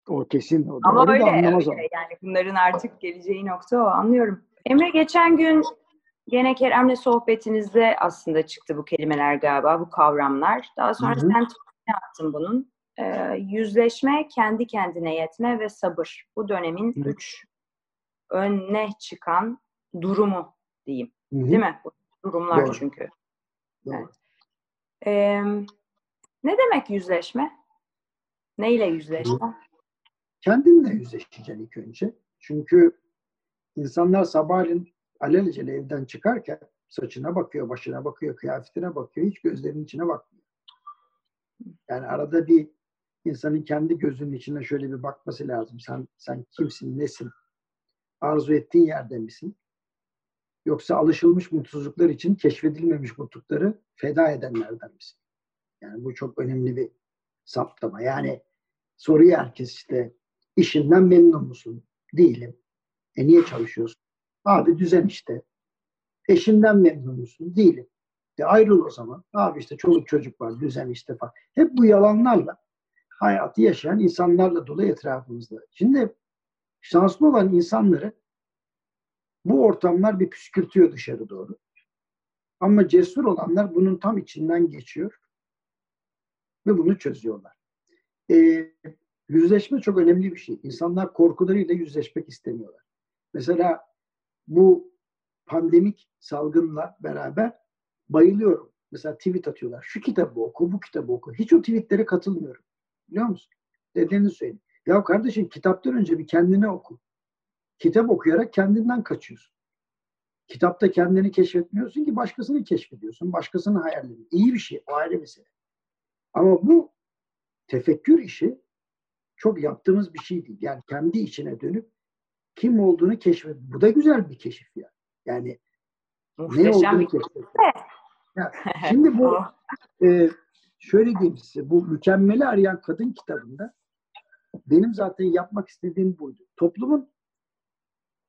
O kesin. O Ama öyle, anlamaz öyle. onu. Yani bunların artık geleceği nokta o. Anlıyorum. Emre geçen gün gene Kerem'le sohbetinizde aslında çıktı bu kelimeler galiba, bu kavramlar. Daha sonra Hı hı. sen tweetini attın bunun. Ee, yüzleşme, kendi kendine yetme ve sabır. Bu dönemin Hı. üç öne çıkan durumu diyeyim. Hı hı. Değil mi? Durumlar Doğru. çünkü. Doğru. Evet. Ee, ne demek yüzleşme? Neyle yüzleşme? Kendinle yüzleşeceksin ilk önce. Çünkü insanlar sabahleyin alelacele evden çıkarken saçına bakıyor, başına bakıyor, kıyafetine bakıyor. Hiç gözlerinin içine bakmıyor. Yani arada bir insanın kendi gözünün içine şöyle bir bakması lazım. Sen sen kimsin, nesin? Arzu ettiğin yerde misin? Yoksa alışılmış mutsuzluklar için keşfedilmemiş mutlulukları feda edenlerden misin? Yani bu çok önemli bir saptama. Yani soruyu herkes işte işinden memnun musun? Değilim. E niye çalışıyorsun? Abi düzen işte. Eşinden memnun musun? Değilim. E ayrıl o zaman. Abi işte çoluk çocuk var, düzen işte falan. Hep bu yalanlarla hayatı yaşayan insanlarla dolu etrafımızda. Şimdi şanslı olan insanları bu ortamlar bir püskürtüyor dışarı doğru. Ama cesur olanlar bunun tam içinden geçiyor ve bunu çözüyorlar. Ee, yüzleşme çok önemli bir şey. İnsanlar korkularıyla yüzleşmek istemiyorlar. Mesela bu pandemik salgınla beraber bayılıyorum. Mesela tweet atıyorlar. Şu kitabı oku, bu kitabı oku. Hiç o tweetlere katılmıyorum. Biliyor musun? Dediğini söyleyeyim. Ya kardeşim kitaptan önce bir kendine oku. Kitap okuyarak kendinden kaçıyorsun. Kitapta kendini keşfetmiyorsun ki başkasını keşfediyorsun. Başkasının hayallerini. İyi bir şey. O ayrı mesele. Ama bu tefekkür işi çok yaptığımız bir şey değil. Yani kendi içine dönüp kim olduğunu keşfet. Bu da güzel bir keşif ya. Yani ne Muhteşem olduğunu bir keşfet. Şimdi bu e, şöyle diyeyim size. Bu Mükemmeli Arayan Kadın kitabında benim zaten yapmak istediğim buydu. Toplumun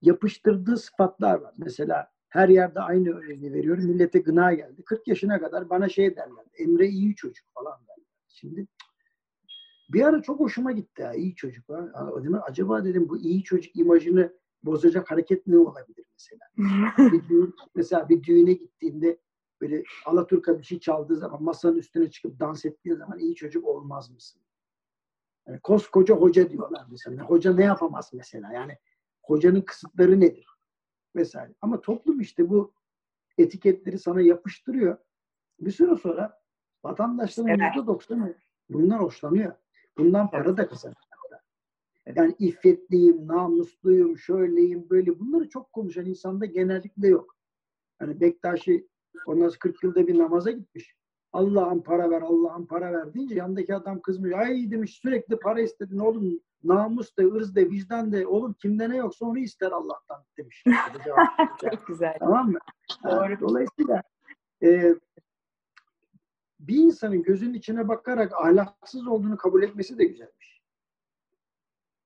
yapıştırdığı sıfatlar var. Mesela her yerde aynı örneği veriyorum. Millete gına geldi. 40 yaşına kadar bana şey derler. Emre iyi çocuk falan derler. Şimdi bir ara çok hoşuma gitti ya iyi çocuk. Ha. Dedim, Acaba dedim bu iyi çocuk imajını bozacak hareket ne olabilir mesela? bir düğün, mesela bir düğüne gittiğinde böyle Alaturka bir şey çaldığı zaman masanın üstüne çıkıp dans ettiği zaman iyi çocuk olmaz mısın? Yani koskoca hoca diyorlar mesela. Hoca ne yapamaz mesela? Yani hocanın kısıtları nedir? Vesaire. Ama toplum işte bu etiketleri sana yapıştırıyor. Bir süre sonra vatandaşların Evet. yüzde doksanı bundan hoşlanıyor. Bundan para da kazanıyorlar. Evet. Yani iffetliyim, namusluyum, şöyleyim, böyle bunları çok konuşan insanda genellikle yok. Hani Bektaşi ondan sonra 40 yılda bir namaza gitmiş. Allah'ım para ver, Allah'ım para ver deyince yandaki adam kızmış. Ay demiş sürekli para istedin oğlum. Namus de, ırz de, vicdan de. Oğlum kimde ne yoksa onu ister Allah'tan demiş. Çok güzel. tamam mı? Doğru. Ha, Dolayısıyla e, bir insanın gözünün içine bakarak ahlaksız olduğunu kabul etmesi de güzelmiş.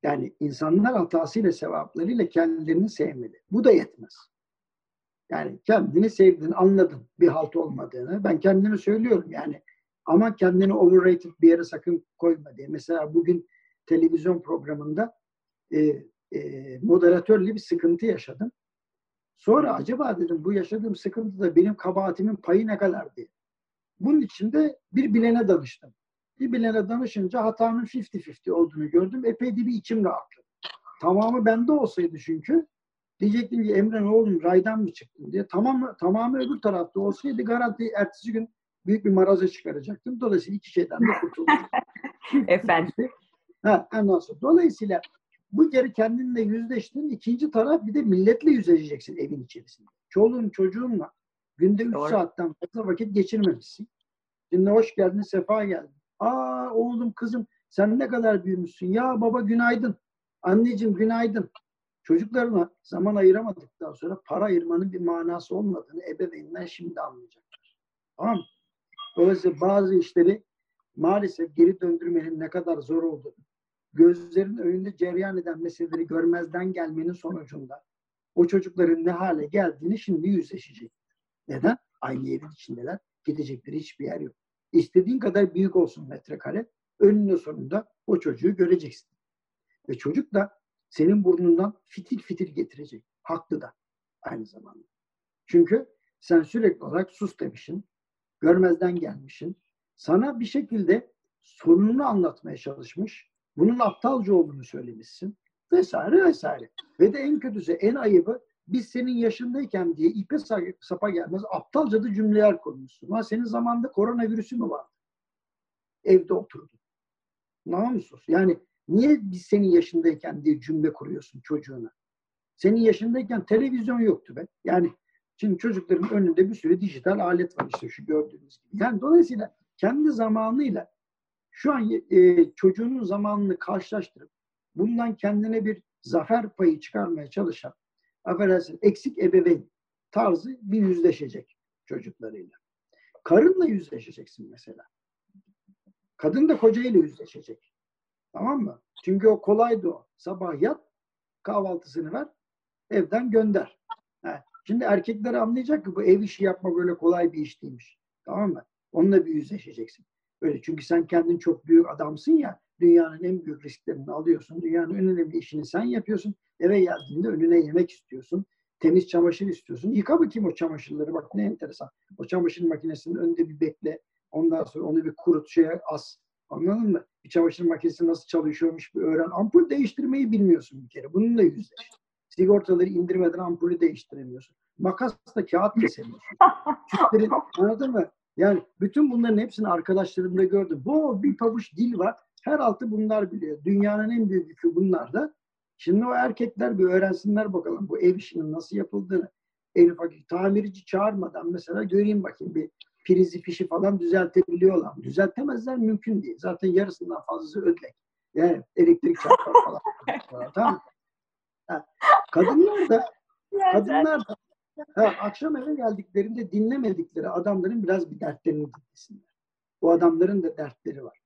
Yani insanlar hatasıyla sevaplarıyla kendilerini sevmeli. Bu da yetmez. Yani kendini sevdin, anladın bir halt olmadığını. Ben kendimi söylüyorum yani. Ama kendini overrated bir yere sakın koyma diye. Mesela bugün televizyon programında e, e, moderatörle bir sıkıntı yaşadım. Sonra acaba dedim bu yaşadığım sıkıntıda benim kabahatimin payı ne kadar diye. Bunun için de bir bilene danıştım. Bir bilene danışınca hatanın 50-50 olduğunu gördüm. Epey de bir içim rahatladı. Tamamı bende olsaydı çünkü diyecektim ki Emre ne oğlum raydan mı çıktın diye. Tamam, tamamı öbür tarafta olsaydı garanti ertesi gün büyük bir maraza çıkaracaktım. Dolayısıyla iki şeyden de kurtuldum. Efendim. Ha, ondan sonra. Dolayısıyla bu kere kendinle yüzleştin. İkinci taraf bir de milletle yüzleşeceksin evin içerisinde. Çoluğun çocuğunla günde 3 Doğru. saatten fazla vakit geçirmemişsin. Şimdi hoş geldin, sefa geldin. Aa oğlum kızım sen ne kadar büyümüşsün. Ya baba günaydın. Anneciğim günaydın. Çocuklarına zaman ayıramadıktan sonra para ayırmanın bir manası olmadığını ebeveynler şimdi anlayacaklar. Tamam mı? Dolayısıyla bazı işleri maalesef geri döndürmenin ne kadar zor olduğunu, gözlerin önünde cereyan eden meseleleri görmezden gelmenin sonucunda o çocukların ne hale geldiğini şimdi yüzleşecek. Neden? Aynı evin içindeler. Gidecekleri hiçbir yer yok. İstediğin kadar büyük olsun metrekare. Önünde sonunda o çocuğu göreceksin. Ve çocuk da senin burnundan fitil fitil getirecek. Haklı da aynı zamanda. Çünkü sen sürekli olarak sus demişsin. Görmezden gelmişsin. Sana bir şekilde sorununu anlatmaya çalışmış. Bunun aptalca olduğunu söylemişsin. Vesaire vesaire. Ve de en kötüsü, en ayıbı biz senin yaşındayken diye ipe sapa gelmez aptalca da cümleler kurmuşsun. Ha senin zamanında koronavirüsü mü vardı? Evde oturdun. Namussuz. Yani niye biz senin yaşındayken diye cümle kuruyorsun çocuğuna? Senin yaşındayken televizyon yoktu be. Yani şimdi çocukların önünde bir sürü dijital alet var işte şu gördüğünüz gibi. Yani dolayısıyla kendi zamanıyla şu an e, çocuğunun zamanını karşılaştırıp bundan kendine bir zafer payı çıkarmaya çalışan affedersin eksik ebeveyn tarzı bir yüzleşecek çocuklarıyla. Karınla yüzleşeceksin mesela. Kadın da kocayla yüzleşecek. Tamam mı? Çünkü o kolaydı o. Sabah yat, kahvaltısını ver, evden gönder. He. Şimdi erkekler anlayacak ki bu ev işi yapma böyle kolay bir iş değilmiş. Tamam mı? Onunla bir yüzleşeceksin. Öyle çünkü sen kendin çok büyük adamsın ya dünyanın en büyük risklerini alıyorsun. Dünyanın en önemli işini sen yapıyorsun. Eve geldiğinde önüne yemek istiyorsun. Temiz çamaşır istiyorsun. Yıka bakayım o çamaşırları. Bak ne enteresan. O çamaşır makinesinin önünde bir bekle. Ondan sonra onu bir kurut şeye as. Anladın mı? Bir çamaşır makinesi nasıl çalışıyormuş bir öğren. Ampul değiştirmeyi bilmiyorsun bir kere. Bununla yüzleş. Sigortaları indirmeden ampulü değiştiremiyorsun. Makasla kağıt kesemiyorsun. Tüplerin, anladın mı? Yani bütün bunların hepsini arkadaşlarımda gördüm. Bu bir pabuç dil var. Her altı bunlar biliyor. Dünyanın en büyük yükü bunlar da. Şimdi o erkekler bir öğrensinler bakalım bu ev işinin nasıl yapıldığını. En ufak tamirci çağırmadan mesela göreyim bakayım bir prizi fişi falan düzeltebiliyorlar. Düzeltemezler mümkün değil. Zaten yarısından fazlası ödlek. Yani elektrik çarpar falan. tamam ha. Kadınlar da kadınlar da ha, akşam eve geldiklerinde dinlemedikleri adamların biraz bir dertlerini dinlesinler. O adamların da dertleri var.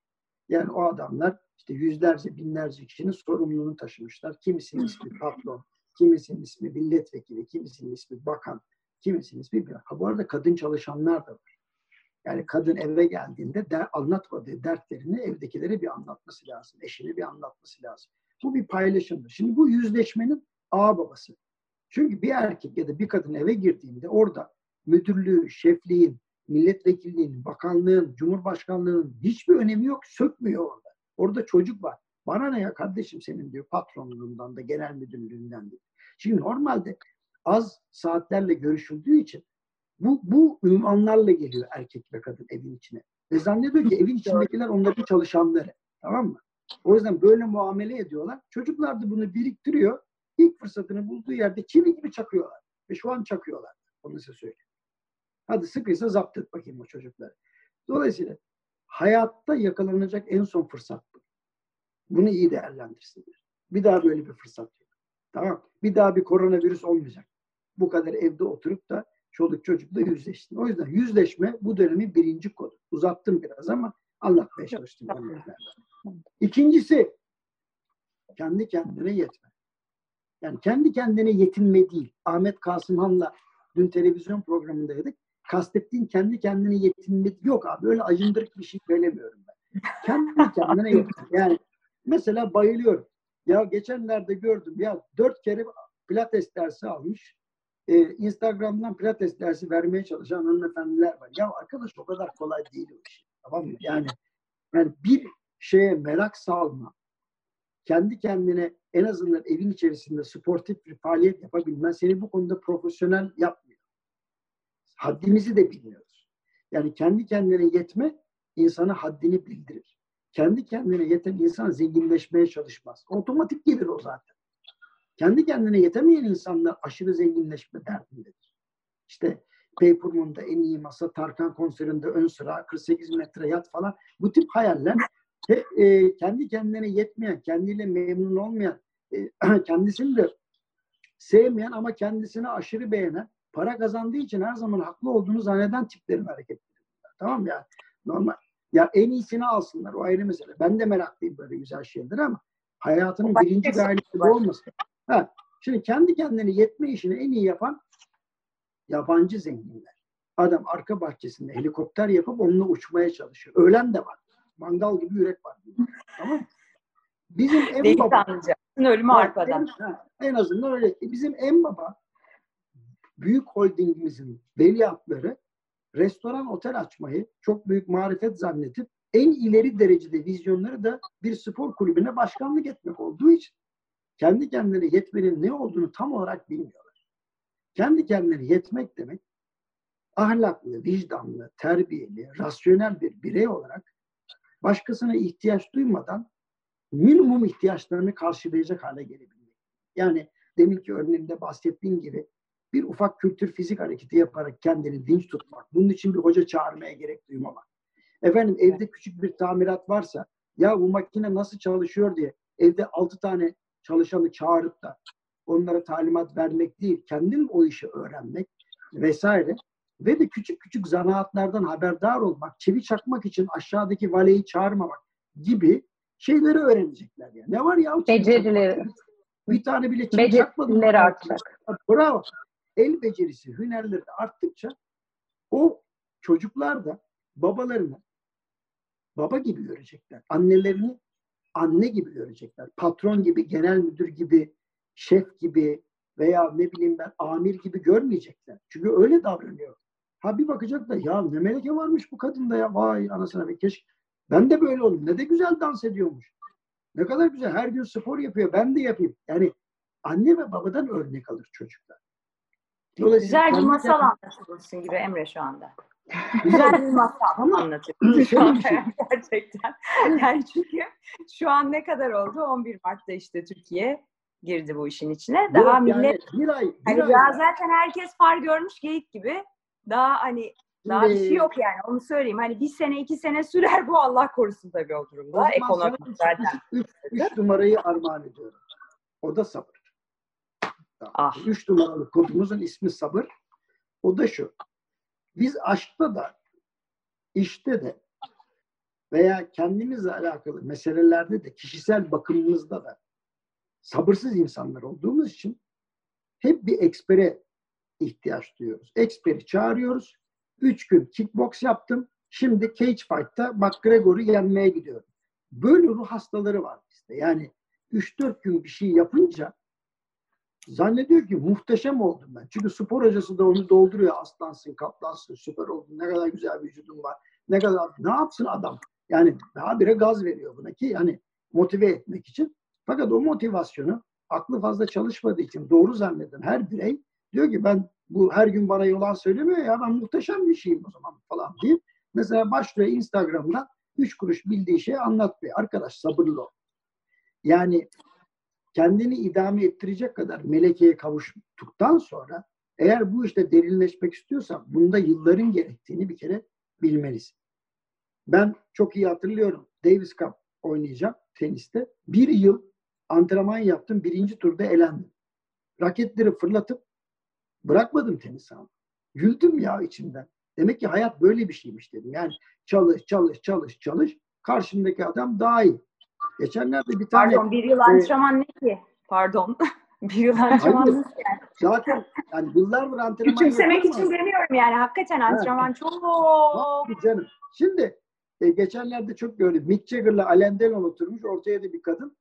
Yani o adamlar işte yüzlerce, binlerce kişinin sorumluluğunu taşımışlar. Kimisinin ismi patron, kimisinin ismi milletvekili, kimisinin ismi bakan, kimisinin ismi bir. Ha bu arada kadın çalışanlar da var. Yani kadın eve geldiğinde der, anlatmadığı dertlerini evdekilere bir anlatması lazım. Eşine bir anlatması lazım. Bu bir paylaşımdır. Şimdi bu yüzleşmenin ağ babası. Çünkü bir erkek ya da bir kadın eve girdiğinde orada müdürlüğü, şefliğin, milletvekilliğinin, bakanlığın, cumhurbaşkanlığının hiçbir önemi yok. Sökmüyor orada. Orada çocuk var. Bana ne ya kardeşim senin diyor patronluğundan da genel müdürlüğünden de. Şimdi normalde az saatlerle görüşüldüğü için bu, bu ünvanlarla geliyor erkek ve kadın evin içine. Ve zannediyor ki evin içindekiler onların çalışanları. Tamam mı? O yüzden böyle muamele ediyorlar. Çocuklar da bunu biriktiriyor. İlk fırsatını bulduğu yerde çivi gibi çakıyorlar. Ve şu an çakıyorlar. Onu size söyleyeyim. Hadi sıkıysa zapt et bakayım o çocukları. Dolayısıyla hayatta yakalanacak en son fırsat bu. Bunu iyi değerlendirsinler. Bir daha böyle bir fırsat yok. Tamam. Bir daha bir koronavirüs olmayacak. Bu kadar evde oturup da çoluk çocukla yüzleştin. O yüzden yüzleşme bu dönemin birinci kodu. Uzattım biraz ama anlatmaya çalıştım. İkincisi kendi kendine yetme. Yani kendi kendine yetinme değil. Ahmet Kasımhan'la dün televizyon programındaydık kastettiğin kendi kendine yetinmek yok abi. Öyle acındırık bir şey söylemiyorum ben. Kendi kendine yetin. Yani mesela bayılıyorum. Ya geçenlerde gördüm ya dört kere pilates dersi almış. Ee, Instagram'dan pilates dersi vermeye çalışan hanımefendiler var. Ya arkadaş o kadar kolay değil o iş. Tamam mı? Yani, yani bir şeye merak salma. Kendi kendine en azından evin içerisinde sportif bir faaliyet yapabilmen seni bu konuda profesyonel yapmıyor haddimizi de bilmiyoruz. Yani kendi kendine yetme insana haddini bildirir. Kendi kendine yeten insan zenginleşmeye çalışmaz. Otomatik gelir o zaten. Kendi kendine yetemeyen insanlar aşırı zenginleşme derdindedir. İşte Paypurman'da en iyi masa, Tarkan konserinde ön sıra, 48 metre yat falan. Bu tip hayaller e, kendi kendine yetmeyen, kendiyle memnun olmayan, kendisini de sevmeyen ama kendisini aşırı beğenen para kazandığı için her zaman haklı olduğunu zanneden tiplerin hareketleri. Tamam mı? Yani normal. Ya en iyisini alsınlar. O ayrı mesele. Ben de meraklıyım böyle güzel şeyler ama hayatının Başka birinci şey gayesi bu olmasın. Ha, Şimdi kendi kendine yetme işini en iyi yapan yabancı zenginler. Adam arka bahçesinde helikopter yapıp onunla uçmaya çalışıyor. Ölen de var. Mangal gibi yürek var. Tamam mı? Bizim en Değil baba, tanrıca. Ölümü arpadan. En, en azından öyle. E, Bizim en baba büyük holdingimizin veliahtları restoran otel açmayı çok büyük marifet zannedip en ileri derecede vizyonları da bir spor kulübüne başkanlık etmek olduğu için kendi kendilerine yetmenin ne olduğunu tam olarak bilmiyorlar. Kendi kendilerine yetmek demek ahlaklı, vicdanlı, terbiyeli, rasyonel bir birey olarak başkasına ihtiyaç duymadan minimum ihtiyaçlarını karşılayacak hale gelebilmek. Yani deminki örneğinde bahsettiğim gibi bir ufak kültür fizik hareketi yaparak kendini dinç tutmak. Bunun için bir hoca çağırmaya gerek duymamak. Efendim evde küçük bir tamirat varsa ya bu makine nasıl çalışıyor diye evde altı tane çalışanı çağırıp da onlara talimat vermek değil, kendin o işi öğrenmek vesaire ve de küçük küçük zanaatlardan haberdar olmak, çivi çakmak için aşağıdaki valeyi çağırmamak gibi şeyleri öğrenecekler yani. Ne var ya? Becerileri. Bir tane bile çivi çakmadım. Becerileri artacak. Bravo. El becerisi, hünerleri arttıkça o çocuklar da babalarını baba gibi görecekler. Annelerini anne gibi görecekler. Patron gibi, genel müdür gibi, şef gibi veya ne bileyim ben amir gibi görmeyecekler. Çünkü öyle davranıyor. Ha bir bakacaklar ya ne meleke varmış bu kadında ya vay anasına bir keşke. Ben de böyle olayım. Ne de güzel dans ediyormuş. Ne kadar güzel. Her gün spor yapıyor. Ben de yapayım. Yani anne ve babadan örnek alır çocuklar. Güzel bir masal anlatıyorsun gibi Emre şu anda. Güzel bir masal Ama anlatıyorsun şu anda şey. gerçekten. Yani çünkü şu an ne kadar oldu? 11 Mart'ta işte Türkiye girdi bu işin içine. Daha Yok millet yani bir ay, bir hani ay zaten herkes far görmüş geyik gibi. Daha hani daha bir şey yok yani onu söyleyeyim. Hani bir sene iki sene sürer bu Allah korusun tabii o durumda. zaman Ekonomi sana zaten. üç, üç, üç numarayı armağan ediyorum. O da sabır. Tamam. Ah. Üç numaralı kodumuzun ismi sabır. O da şu. Biz aşkta da, işte de veya kendimizle alakalı meselelerde de, kişisel bakımımızda da sabırsız insanlar olduğumuz için hep bir ekspere ihtiyaç duyuyoruz. Eksperi çağırıyoruz. Üç gün kickbox yaptım. Şimdi cage fight'ta McGregor'u yenmeye gidiyorum. Böyle ruh hastaları var bizde. Yani 3-4 gün bir şey yapınca zannediyor ki muhteşem oldum ben. Çünkü spor hocası da onu dolduruyor. Aslansın, kaplansın, süper oldun. Ne kadar güzel vücudun var. Ne kadar ne yapsın adam? Yani daha bire gaz veriyor buna ki yani motive etmek için. Fakat o motivasyonu aklı fazla çalışmadığı için doğru zanneden her birey diyor ki ben bu her gün bana yalan söylemiyor ya ben muhteşem bir şeyim o zaman falan deyip mesela başlıyor Instagram'da üç kuruş bildiği şeyi anlatmıyor. Arkadaş sabırlı ol. Yani kendini idame ettirecek kadar melekeye kavuştuktan sonra eğer bu işte derinleşmek istiyorsan bunda yılların gerektiğini bir kere bilmelisin. Ben çok iyi hatırlıyorum. Davis Cup oynayacağım teniste. Bir yıl antrenman yaptım. Birinci turda elendim. Raketleri fırlatıp bırakmadım tenis ama. Güldüm ya içimden. Demek ki hayat böyle bir şeymiş dedim. Yani çalış, çalış, çalış, çalış. Karşındaki adam daha iyi. Geçenlerde bir tane Pardon bir yıl antrenman ne ki? Pardon. bir yıl antrenman yani? zaten yani yıllardır antrenman Küçümsemek için ama- demiyorum yani. Hakikaten antrenman çok Tabii canım. Şimdi e, geçenlerde çok gördüm. Mick Jagger'la Alain Delon oturmuş. Ortaya da bir kadın.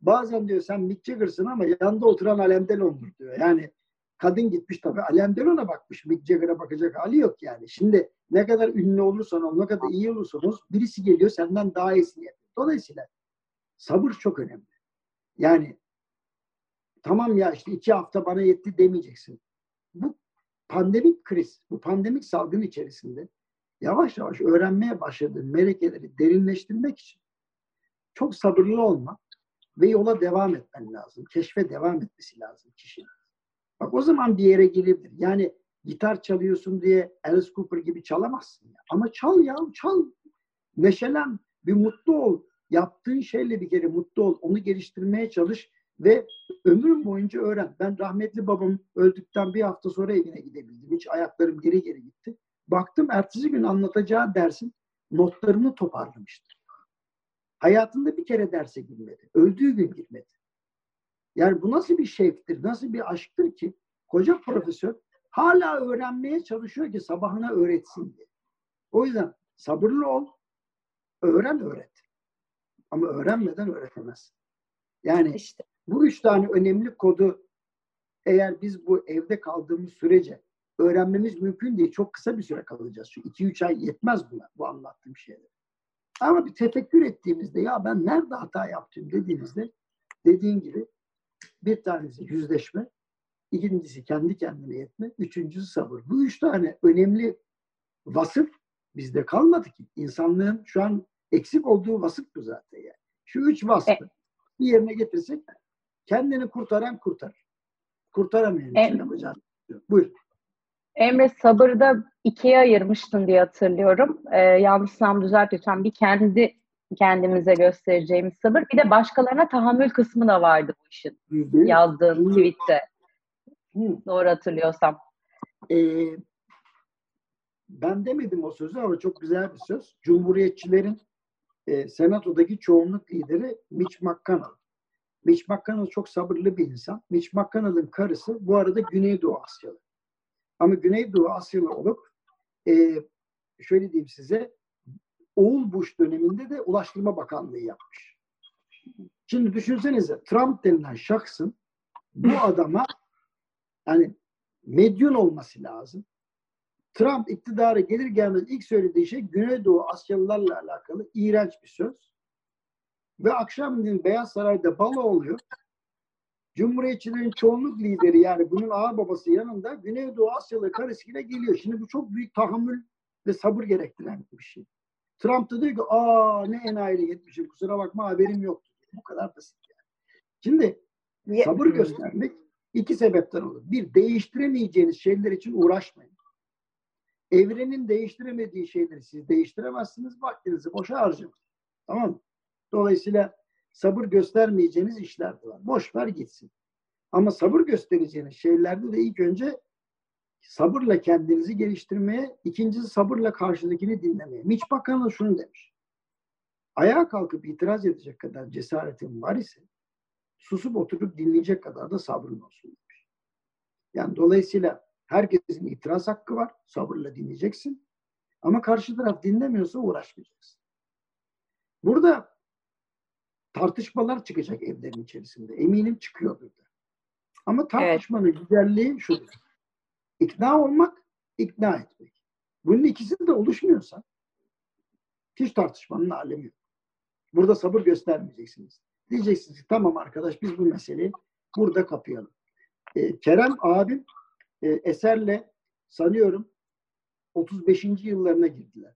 Bazen diyor sen Mick Jagger'sın ama yanında oturan Alain Delon'dur diyor. Yani kadın gitmiş tabii Alain Delon'a bakmış. Mick Jagger'a bakacak hali yok yani. Şimdi ne kadar ünlü olursan ol, ne kadar iyi olursanız birisi geliyor senden daha iyisini yapıyor. Dolayısıyla sabır çok önemli. Yani tamam ya işte iki hafta bana yetti demeyeceksin. Bu pandemik kriz, bu pandemik salgın içerisinde yavaş yavaş öğrenmeye başladığın melekeleri derinleştirmek için çok sabırlı olma ve yola devam etmen lazım. Keşfe devam etmesi lazım kişinin. Bak o zaman bir yere gelebilir. Yani gitar çalıyorsun diye Alice Cooper gibi çalamazsın. Ya. Ama çal ya, çal. Neşelen, bir mutlu ol. Yaptığın şeyle bir kere mutlu ol. Onu geliştirmeye çalış ve ömrüm boyunca öğren. Ben rahmetli babam öldükten bir hafta sonra evine gidebildim. Hiç ayaklarım geri geri gitti. Baktım ertesi gün anlatacağı dersin notlarını toparlamıştı. Hayatında bir kere derse girmedi. Öldüğü gün girmedi. Yani bu nasıl bir şevktir, nasıl bir aşktır ki koca profesör hala öğrenmeye çalışıyor ki sabahına öğretsin diye. O yüzden sabırlı ol, öğren öğret. Ama öğrenmeden öğretemezsin. Yani İşte. bu üç tane önemli kodu eğer biz bu evde kaldığımız sürece öğrenmemiz mümkün değil. Çok kısa bir süre kalacağız. Şu iki üç ay yetmez buna bu anlattığım şeyler. Ama bir tefekkür ettiğimizde ya ben nerede hata yaptım dediğimizde dediğin gibi bir tanesi yüzleşme, ikincisi kendi kendine yetme, üçüncüsü sabır. Bu üç tane önemli vasıf bizde kalmadı ki. İnsanlığın şu an eksik olduğu vasıf bu zaten yani. Şu üç vasfı E- bir yerine getirsek kendini kurtaran kurtarır. Kurtaramayan E- için yapacağını Buyur. Emre sabırda ikiye ayırmıştın diye hatırlıyorum. Ee, yanlışsam düzelt lütfen. Bir kendi kendimize göstereceğimiz sabır. Bir de başkalarına tahammül kısmı da vardı bu işin. Yüz. Yazdığın tweette. Hı. Doğru hatırlıyorsam. Ee, ben demedim o sözü ama çok güzel bir söz. Cumhuriyetçilerin e, senatodaki çoğunluk lideri Mitch McConnell. Mitch McConnell çok sabırlı bir insan. Mitch McConnell'ın karısı bu arada Güneydoğu Asyalı. Ama Güneydoğu Asyalı olup e, şöyle diyeyim size Oğul Bush döneminde de Ulaştırma Bakanlığı yapmış. Şimdi düşünsenize Trump denilen şahsın bu adama yani medyon olması lazım. Trump iktidara gelir gelmez ilk söylediği şey Güneydoğu Asyalılarla alakalı iğrenç bir söz. Ve akşamleyin Beyaz Saray'da balo oluyor. Cumhuriyetçilerin çoğunluk lideri yani bunun ağır babası yanında Güneydoğu Asyalı karısıyla geliyor. Şimdi bu çok büyük tahammül ve sabır gerektiren bir şey. Trump da diyor ki aa ne enayiyle gitmişim kusura bakma haberim yoktu. Bu kadar basit yani. Şimdi sabır göstermek iki sebepten olur. Bir, değiştiremeyeceğiniz şeyler için uğraşmayın. Evrenin değiştiremediği şeyleri siz değiştiremezsiniz. Vaktinizi boşa harcamayın. Tamam mı? Dolayısıyla sabır göstermeyeceğiniz işler de var. Boş ver gitsin. Ama sabır göstereceğiniz şeylerde de ilk önce sabırla kendinizi geliştirmeye, ikincisi sabırla karşıdakini dinlemeye. Mitch McConnell şunu demiş. Ayağa kalkıp itiraz edecek kadar cesaretin var ise susup oturup dinleyecek kadar da sabrın olsun demiş. Yani dolayısıyla herkesin itiraz hakkı var. Sabırla dinleyeceksin. Ama karşı taraf dinlemiyorsa uğraşmayacaksın. Burada tartışmalar çıkacak evlerin içerisinde. Eminim çıkıyordur da. Ama tartışmanın güzelliği şudur. İkna olmak, ikna etmek. Bunun ikisi de oluşmuyorsa hiç tartışmanın alemi yok. Burada sabır göstermeyeceksiniz. Diyeceksiniz ki tamam arkadaş biz bu meseleyi burada kapayalım. Ee, Kerem abim e, Eser'le sanıyorum 35. yıllarına girdiler.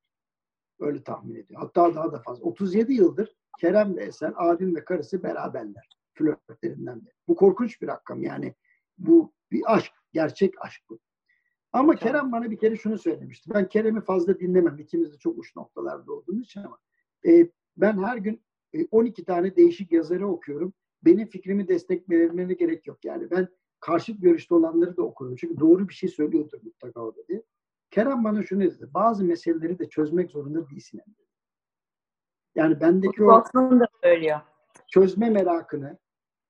Öyle tahmin ediyor. Hatta daha da fazla. 37 yıldır Kerem ve Eser, abim ve karısı beraberler. Flörtlerinden beri. Bu korkunç bir rakam. Yani bu bir aşk. Gerçek aşk bu. Ama Kerem bana bir kere şunu söylemişti. Ben Kerem'i fazla dinlemem. İkimiz de çok uç noktalarda olduğumuz için ama e, ben her gün e, 12 tane değişik yazarı okuyorum. Benim fikrimi desteklemelerine gerek yok. Yani ben karşıt görüşte olanları da okurum. Çünkü doğru bir şey söylüyordur mutlaka orada diye. Kerem bana şunu dedi. Bazı meseleleri de çözmek zorunda değilsin. Yani, yani bendeki o da söylüyor. çözme merakını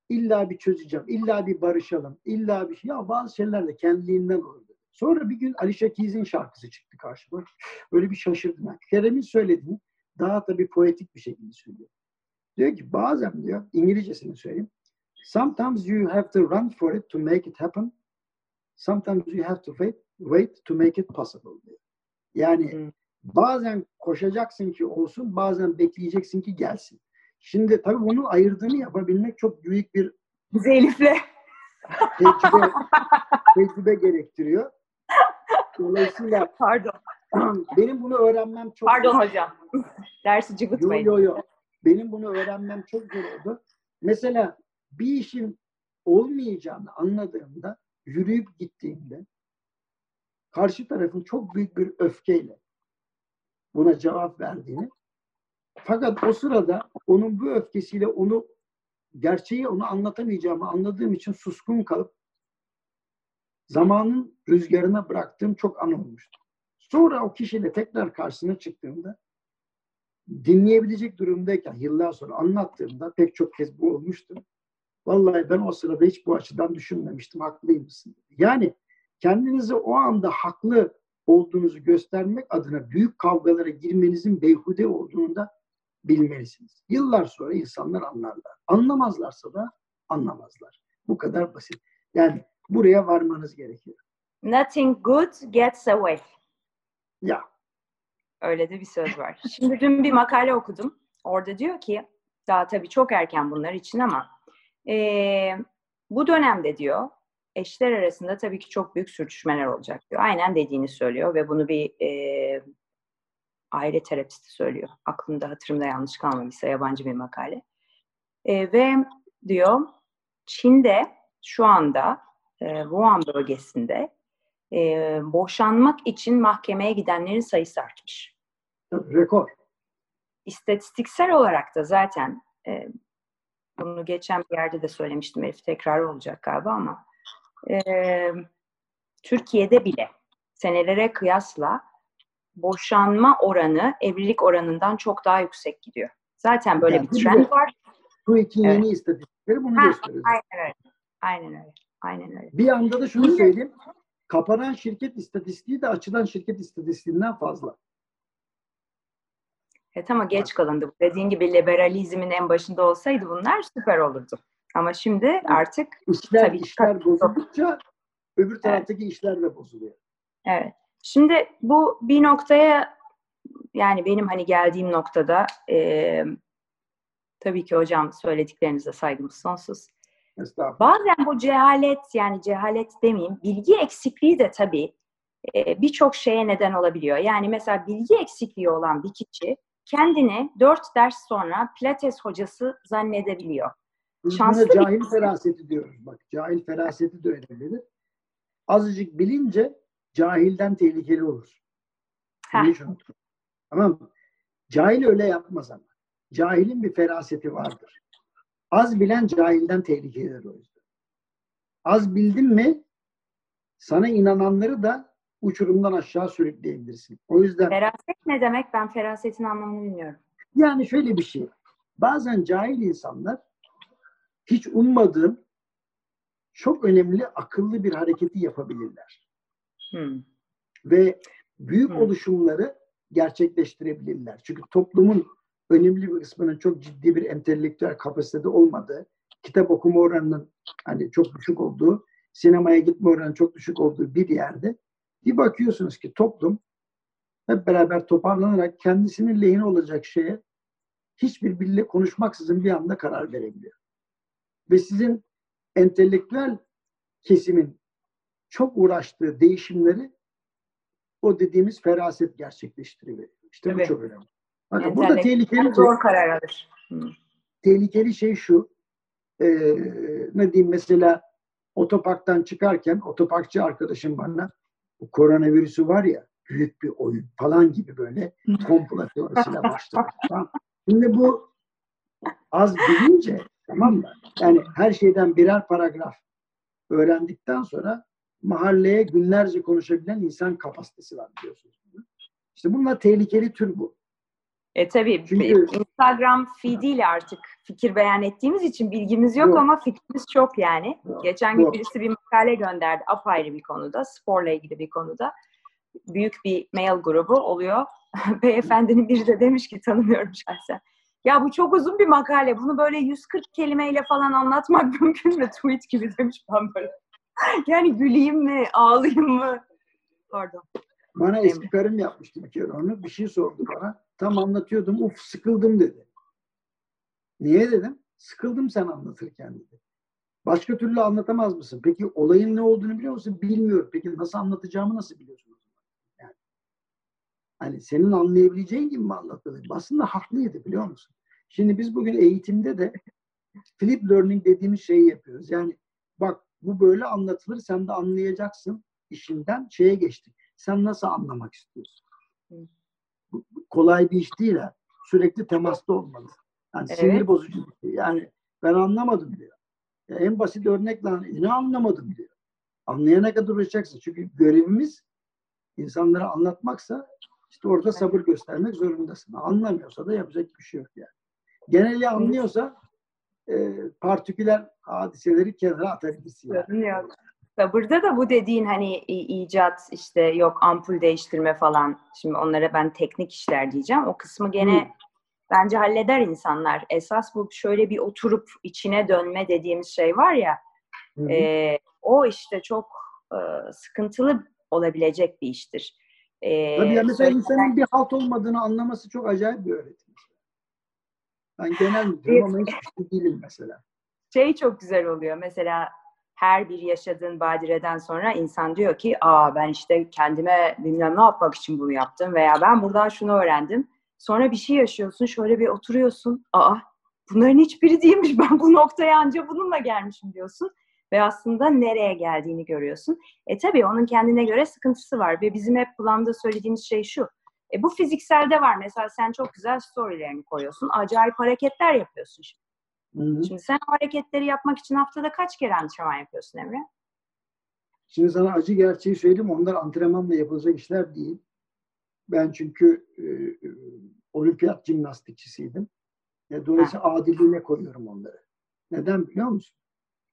illa bir çözeceğim, illa bir barışalım, illa bir şey. Ya bazı şeyler de kendiliğinden olur. Sonra bir gün Ali Şakiz'in şarkısı çıktı karşıma. Öyle bir şaşırdım. Yani. Kerem'in söylediğini daha tabii poetik bir şekilde söylüyor. Diyor ki bazen diyor, İngilizcesini söyleyeyim. Sometimes you have to run for it to make it happen. Sometimes you have to wait, wait to make it possible diyor. Yani Hmm. bazen koşacaksın ki olsun, bazen bekleyeceksin ki gelsin. Şimdi tabii bunun ayırdığını yapabilmek çok büyük bir Biz Elif'le tecrübe, tecrübe gerektiriyor. Dolayısıyla pardon. benim bunu öğrenmem çok Pardon hocam. Dersi Yo cıvıtmayın. yo yo. Benim bunu öğrenmem çok zor oldu. Mesela bir işin olmayacağını anladığımda, yürüyüp gittiğimde karşı tarafın çok büyük bir öfkeyle buna cevap verdiğini fakat o sırada onun bu öfkesiyle onu gerçeği onu anlatamayacağımı anladığım için suskun kalıp zamanın rüzgarına bıraktığım çok an olmuştu. Sonra o kişiyle tekrar karşısına çıktığımda dinleyebilecek durumdayken yıllar sonra anlattığımda pek çok kez bu olmuştu. Vallahi ben o sırada hiç bu açıdan düşünmemiştim. Haklıymışsın. Yani kendinizi o anda haklı olduğunuzu göstermek adına büyük kavgalara girmenizin beyhude olduğunu da bilmelisiniz. Yıllar sonra insanlar anlarlar. Anlamazlarsa da anlamazlar. Bu kadar basit. Yani buraya varmanız gerekiyor. Nothing good gets away. Ya Öyle de bir söz var. Şimdi dün bir makale okudum. Orada diyor ki, daha tabii çok erken bunlar için ama eee, bu dönemde diyor eşler arasında tabii ki çok büyük sürtüşmeler olacak diyor. Aynen dediğini söylüyor ve bunu bir eee aile terapisti söylüyor. Aklımda hatırımda yanlış kalmamışsa yabancı bir makale. Eee, ve diyor Çin'de şu anda eee Wuhan bölgesinde eee, boşanmak için mahkemeye gidenlerin sayısı artmış. rekor. İstatistiksel olarak da zaten e, bunu geçen bir yerde de söylemiştim Elif tekrar olacak galiba ama e, Türkiye'de bile senelere kıyasla boşanma oranı evlilik oranından çok daha yüksek gidiyor. Zaten böyle Yani bir trend var. Bu iki Evet. yeni istatistikleri bunu Ha, gösteriyor. Aynen öyle. Aynen öyle. Aynen öyle. Bir anda da şunu söyleyeyim. Kapanan şirket istatistiği de açılan şirket istatistiğinden fazla. Evet ama geç kalındı. Dediğin gibi liberalizmin en başında olsaydı bunlar süper olurdu. Ama şimdi artık İşler, Tabii, işler bozuldukça öbür taraftaki işler de bozuluyor. Evet. Şimdi bu bir noktaya yani benim hani geldiğim noktada e, tabii ki hocam söylediklerinize saygımız sonsuz. Bazen bu cehalet yani cehalet demeyeyim bilgi eksikliği de tabii e, birçok şeye neden olabiliyor. Yani mesela bilgi eksikliği olan bir kişi kendini dört ders sonra pilates hocası zannedebiliyor. Şanslı buna bir- cahil feraseti diyoruz. Bak cahil feraseti de öyledir. Azıcık bilince cahilden tehlikeli olur. Tamam mı? Cahil öyle yapmaz ama. Cahilin bir feraseti vardır. Az bilen cahilden tehlikelidir o yüzden. Az bildin mi sana inananları da uçurumdan aşağı sürükleyebilirsin. O yüzden Feraset ne demek? Ben ferasetin anlamını bilmiyorum. yani şöyle bir şey. Bazen cahil insanlar hiç ummadığın çok önemli akıllı bir hareketi yapabilirler. Hmm. Ve büyük Hı. oluşumları gerçekleştirebilirler. Çünkü toplumun önemli bir kısmının çok ciddi bir entelektüel kapasitede olmadığı, kitap okuma oranının hani çok düşük olduğu, sinemaya gitme oranının çok düşük olduğu bir yerde bir bakıyorsunuz ki toplum hep beraber toparlanarak kendisinin lehine olacak şeye hiçbir bile konuşmaksızın bir anda karar verebiliyor. Ve sizin entelektüel kesimin çok uğraştığı değişimleri o dediğimiz feraset gerçekleştiriyor. İşte bu Evet. çok önemli. Bakın burada tehlikeli, zor karar alır. Tehlikeli şey şu. e, ne diyeyim mesela otoparktan çıkarken otoparkçı arkadaşım bana bu koronavirüsü var ya büyük bir oyun falan gibi böyle komplo teorisiyle başladı. Şimdi bu az bilince tamam mı? Yani her şeyden birer paragraf öğrendikten sonra mahalleye günlerce konuşabilen insan kapasitesi var biliyorsunuz. İşte bunlar tehlikeli tür bu. E tabii Çünkü- Instagram feediyle artık fikir beyan ettiğimiz için bilgimiz yok Yok. ama fikrimiz çok yani. Yok, Geçen gün yok. birisi bir makale gönderdi apayrı bir konuda, sporla ilgili bir konuda. Büyük bir mail grubu oluyor. Beyefendinin biri de demiş ki tanımıyorum şahsen. Ya bu çok uzun bir makale. Bunu böyle 140 kelimeyle falan anlatmak mümkün mü? Tweet gibi demiş ben böyle. yani güleyim mi, ağlayayım mı? Pardon. Bana eski karım yapmıştı bir kere onu. Bir şey sordu bana. Tam anlatıyordum. Uf sıkıldım dedi. Niye dedim? Sıkıldım sen anlatırken dedi. Başka türlü anlatamaz mısın? Peki olayın ne olduğunu biliyor musun? Bilmiyorum. Peki nasıl anlatacağımı nasıl biliyorsun? Yani, hani senin anlayabileceğin gibi mi anlatmalıyım? Aslında haklıydı biliyor musun? Şimdi biz bugün eğitimde de flip learning dediğimiz şeyi yapıyoruz. Yani bak bu böyle anlatılır sen de anlayacaksın işinden şeye geçtik. Sen nasıl anlamak istiyorsun? Kolay bir iş değil ha. Sürekli temasta olmalı. Yani Evet. sinir bozucu şey. Yani ben anlamadım diyor. Ya en basit örnekle "E, ne anlamadım diyor. Anlayana kadar uğraşacaksın. Çünkü görevimiz insanlara anlatmaksa işte orada sabır göstermek zorundasın. Anlamıyorsa da yapacak bir şey yok yani. Geneli anlıyorsa e, partiküler hadiseleri kenara atabilirsin. Yani. Yok. Sabırda da bu dediğin hani icat işte yok ampul değiştirme falan. Şimdi onlara ben teknik işler diyeceğim. O kısmı gene Hı. bence halleder insanlar. Esas bu şöyle bir oturup içine dönme dediğimiz şey var ya. Hı e, o işte çok e, sıkıntılı olabilecek bir iştir. E, Tabii ya mesela insanın bir halt olmadığını anlaması çok acayip bir öğretim. Ben genel müdürüm ama hiçbir şey değilim mesela. şey çok güzel oluyor. Mesela her bir yaşadığın badireden sonra insan diyor ki aa ben işte kendime bilmem ne yapmak için bunu yaptım veya ben buradan şunu öğrendim. Sonra bir şey yaşıyorsun şöyle bir oturuyorsun. Aa bunların hiçbiri değilmiş ben bu noktaya anca bununla gelmişim diyorsun. Ve aslında nereye geldiğini görüyorsun. E tabii onun kendine göre sıkıntısı var. Ve bizim hep planda söylediğimiz şey şu. E bu fizikselde var. Mesela sen çok güzel storylerini koyuyorsun. Acayip hareketler yapıyorsun. Şimdi. Hı hı. Şimdi sen o hareketleri yapmak için haftada kaç kere antrenman yapıyorsun Emre? Şimdi sana acı gerçeği söyleyeyim. Onlar antrenmanla yapılacak işler değil. Ben çünkü e, e, olimpiyat jimnastikçisiydim. E, dolayısıyla adilliğine koyuyorum onları. Neden biliyor musun?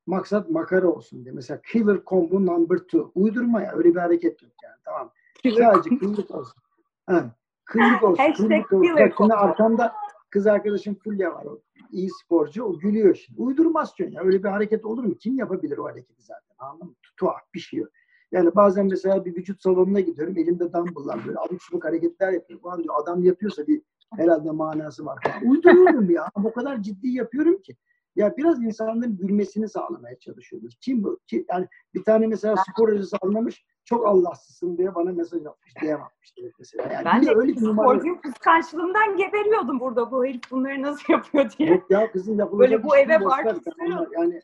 Maksat makara olsun diye. Mesela killer combo number two. Uydurma ya. Öyle bir hareket yok yani. Tamam. Sadece kıllık olsun. Ha, kıllık olsun. Kıllık olsun. killer Bak şimdi combo. arkamda kız arkadaşım Fulya var. O iyi sporcu. O gülüyor şimdi. Uydurmaz ya. Öyle bir hareket olur mu? Kim yapabilir o hareketi zaten? Anladın mı? Tuhaf bir şey yok. Yani bazen mesela bir vücut salonuna gidiyorum. Elimde dumbbell'lar böyle abuk subuk hareketler yapıyorum. Ulan diyor adam yapıyorsa bir herhalde manası var falan. Uyduruyorum ya. O kadar ciddi yapıyorum ki. Ya biraz insanların gülmesini sağlamaya çalışıyoruz. Kim bu? Kim? Yani bir tane mesela spor hocası anlamış. Çok Allahsızsın diye bana mesaj atmış. Direkt mesela. Yani Ben de öyle bir sporcu kıskançlığımdan geberiyordum burada bu herif bunları nasıl yapıyor diye. Yok ya kızım yapılacak Böyle bu iş eve ver. istiyorum. Yani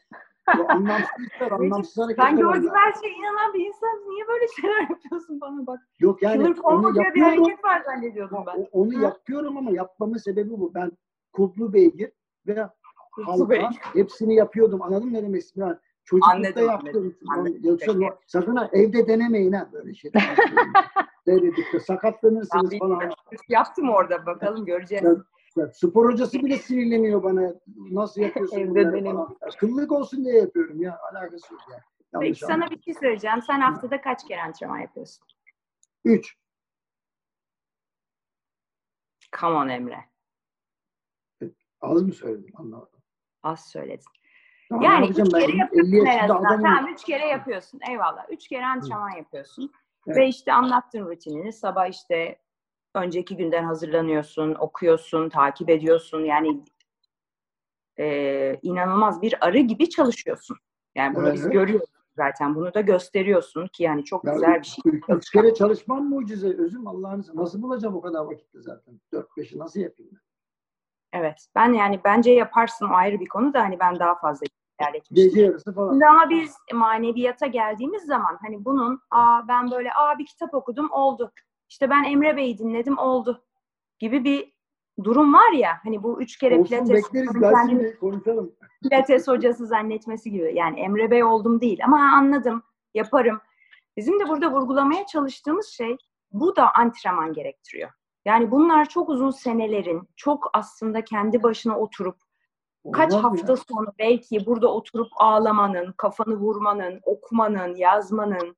bu anlamsız hareketler. Ben onlar. her şeye inanan bir insan. Niye böyle şeyler yapıyorsun bana bak. Yok yani combo onu diye bir yapıyorum. hareket var zannediyordum ben. Onu Ha. yapıyorum ama yapmamın sebebi bu. Ben kublu beygir ve halka hepsini yapıyordum. Anladın mı ne demek? Yani çocuklukta yaptım. Yoksa sakın ha evde denemeyin ha böyle şeyler. Ben sakatlanırsınız bir falan. yaptım orada bakalım göreceğiz. Ya, spor hocası bile sinirleniyor bana. Nasıl yapıyorsun Evde bunları Kıllık olsun diye yapıyorum ya. Alakası yok ya. Yanlış Peki sana bir şey söyleyeceğim. Sen haftada kaç kere antrenman yapıyorsun? Üç. Come on Emre. Az mı söyledim? Anlamadım. Az söyledin. Tamam, Yani üç ben? kere 50 yapıyorsun en azından. Tamam üç kere yapıyorsun. Eyvallah. Üç kere antrenman yapıyorsun. Evet. Ve işte anlattın rutinini. Sabah işte önceki günden hazırlanıyorsun, okuyorsun, takip ediyorsun. Yani e, inanılmaz bir arı gibi çalışıyorsun. Yani bunu biz Evet. görüyoruz zaten. Bunu da gösteriyorsun ki yani çok Ya güzel bir şey. üç, üç kere çalışmam mucize. Özüm seversen. Nasıl bulacağım o kadar vakitte zaten? Dört beşi nasıl yapayım ben? Evet. Ben yani bence yaparsın o ayrı bir konu da hani ben daha fazla. Gece yarısı falan. Şimdi ama biz maneviyata geldiğimiz zaman hani bunun aa ben böyle aa bir kitap okudum oldu. İşte ben Emre Bey'i dinledim oldu gibi bir durum var ya hani bu üç kere Olsun pilates, bekleriz. kendini konuşalım. pilates hocası zannetmesi gibi. Yani Emre Bey oldum değil ama anladım yaparım. Bizim de burada vurgulamaya çalıştığımız şey bu da antrenman gerektiriyor. Yani bunlar çok uzun senelerin, çok aslında kendi başına oturup Kaç Olmaz hafta ya? sonra belki burada oturup ağlamanın, kafanı vurmanın, okumanın, yazmanın.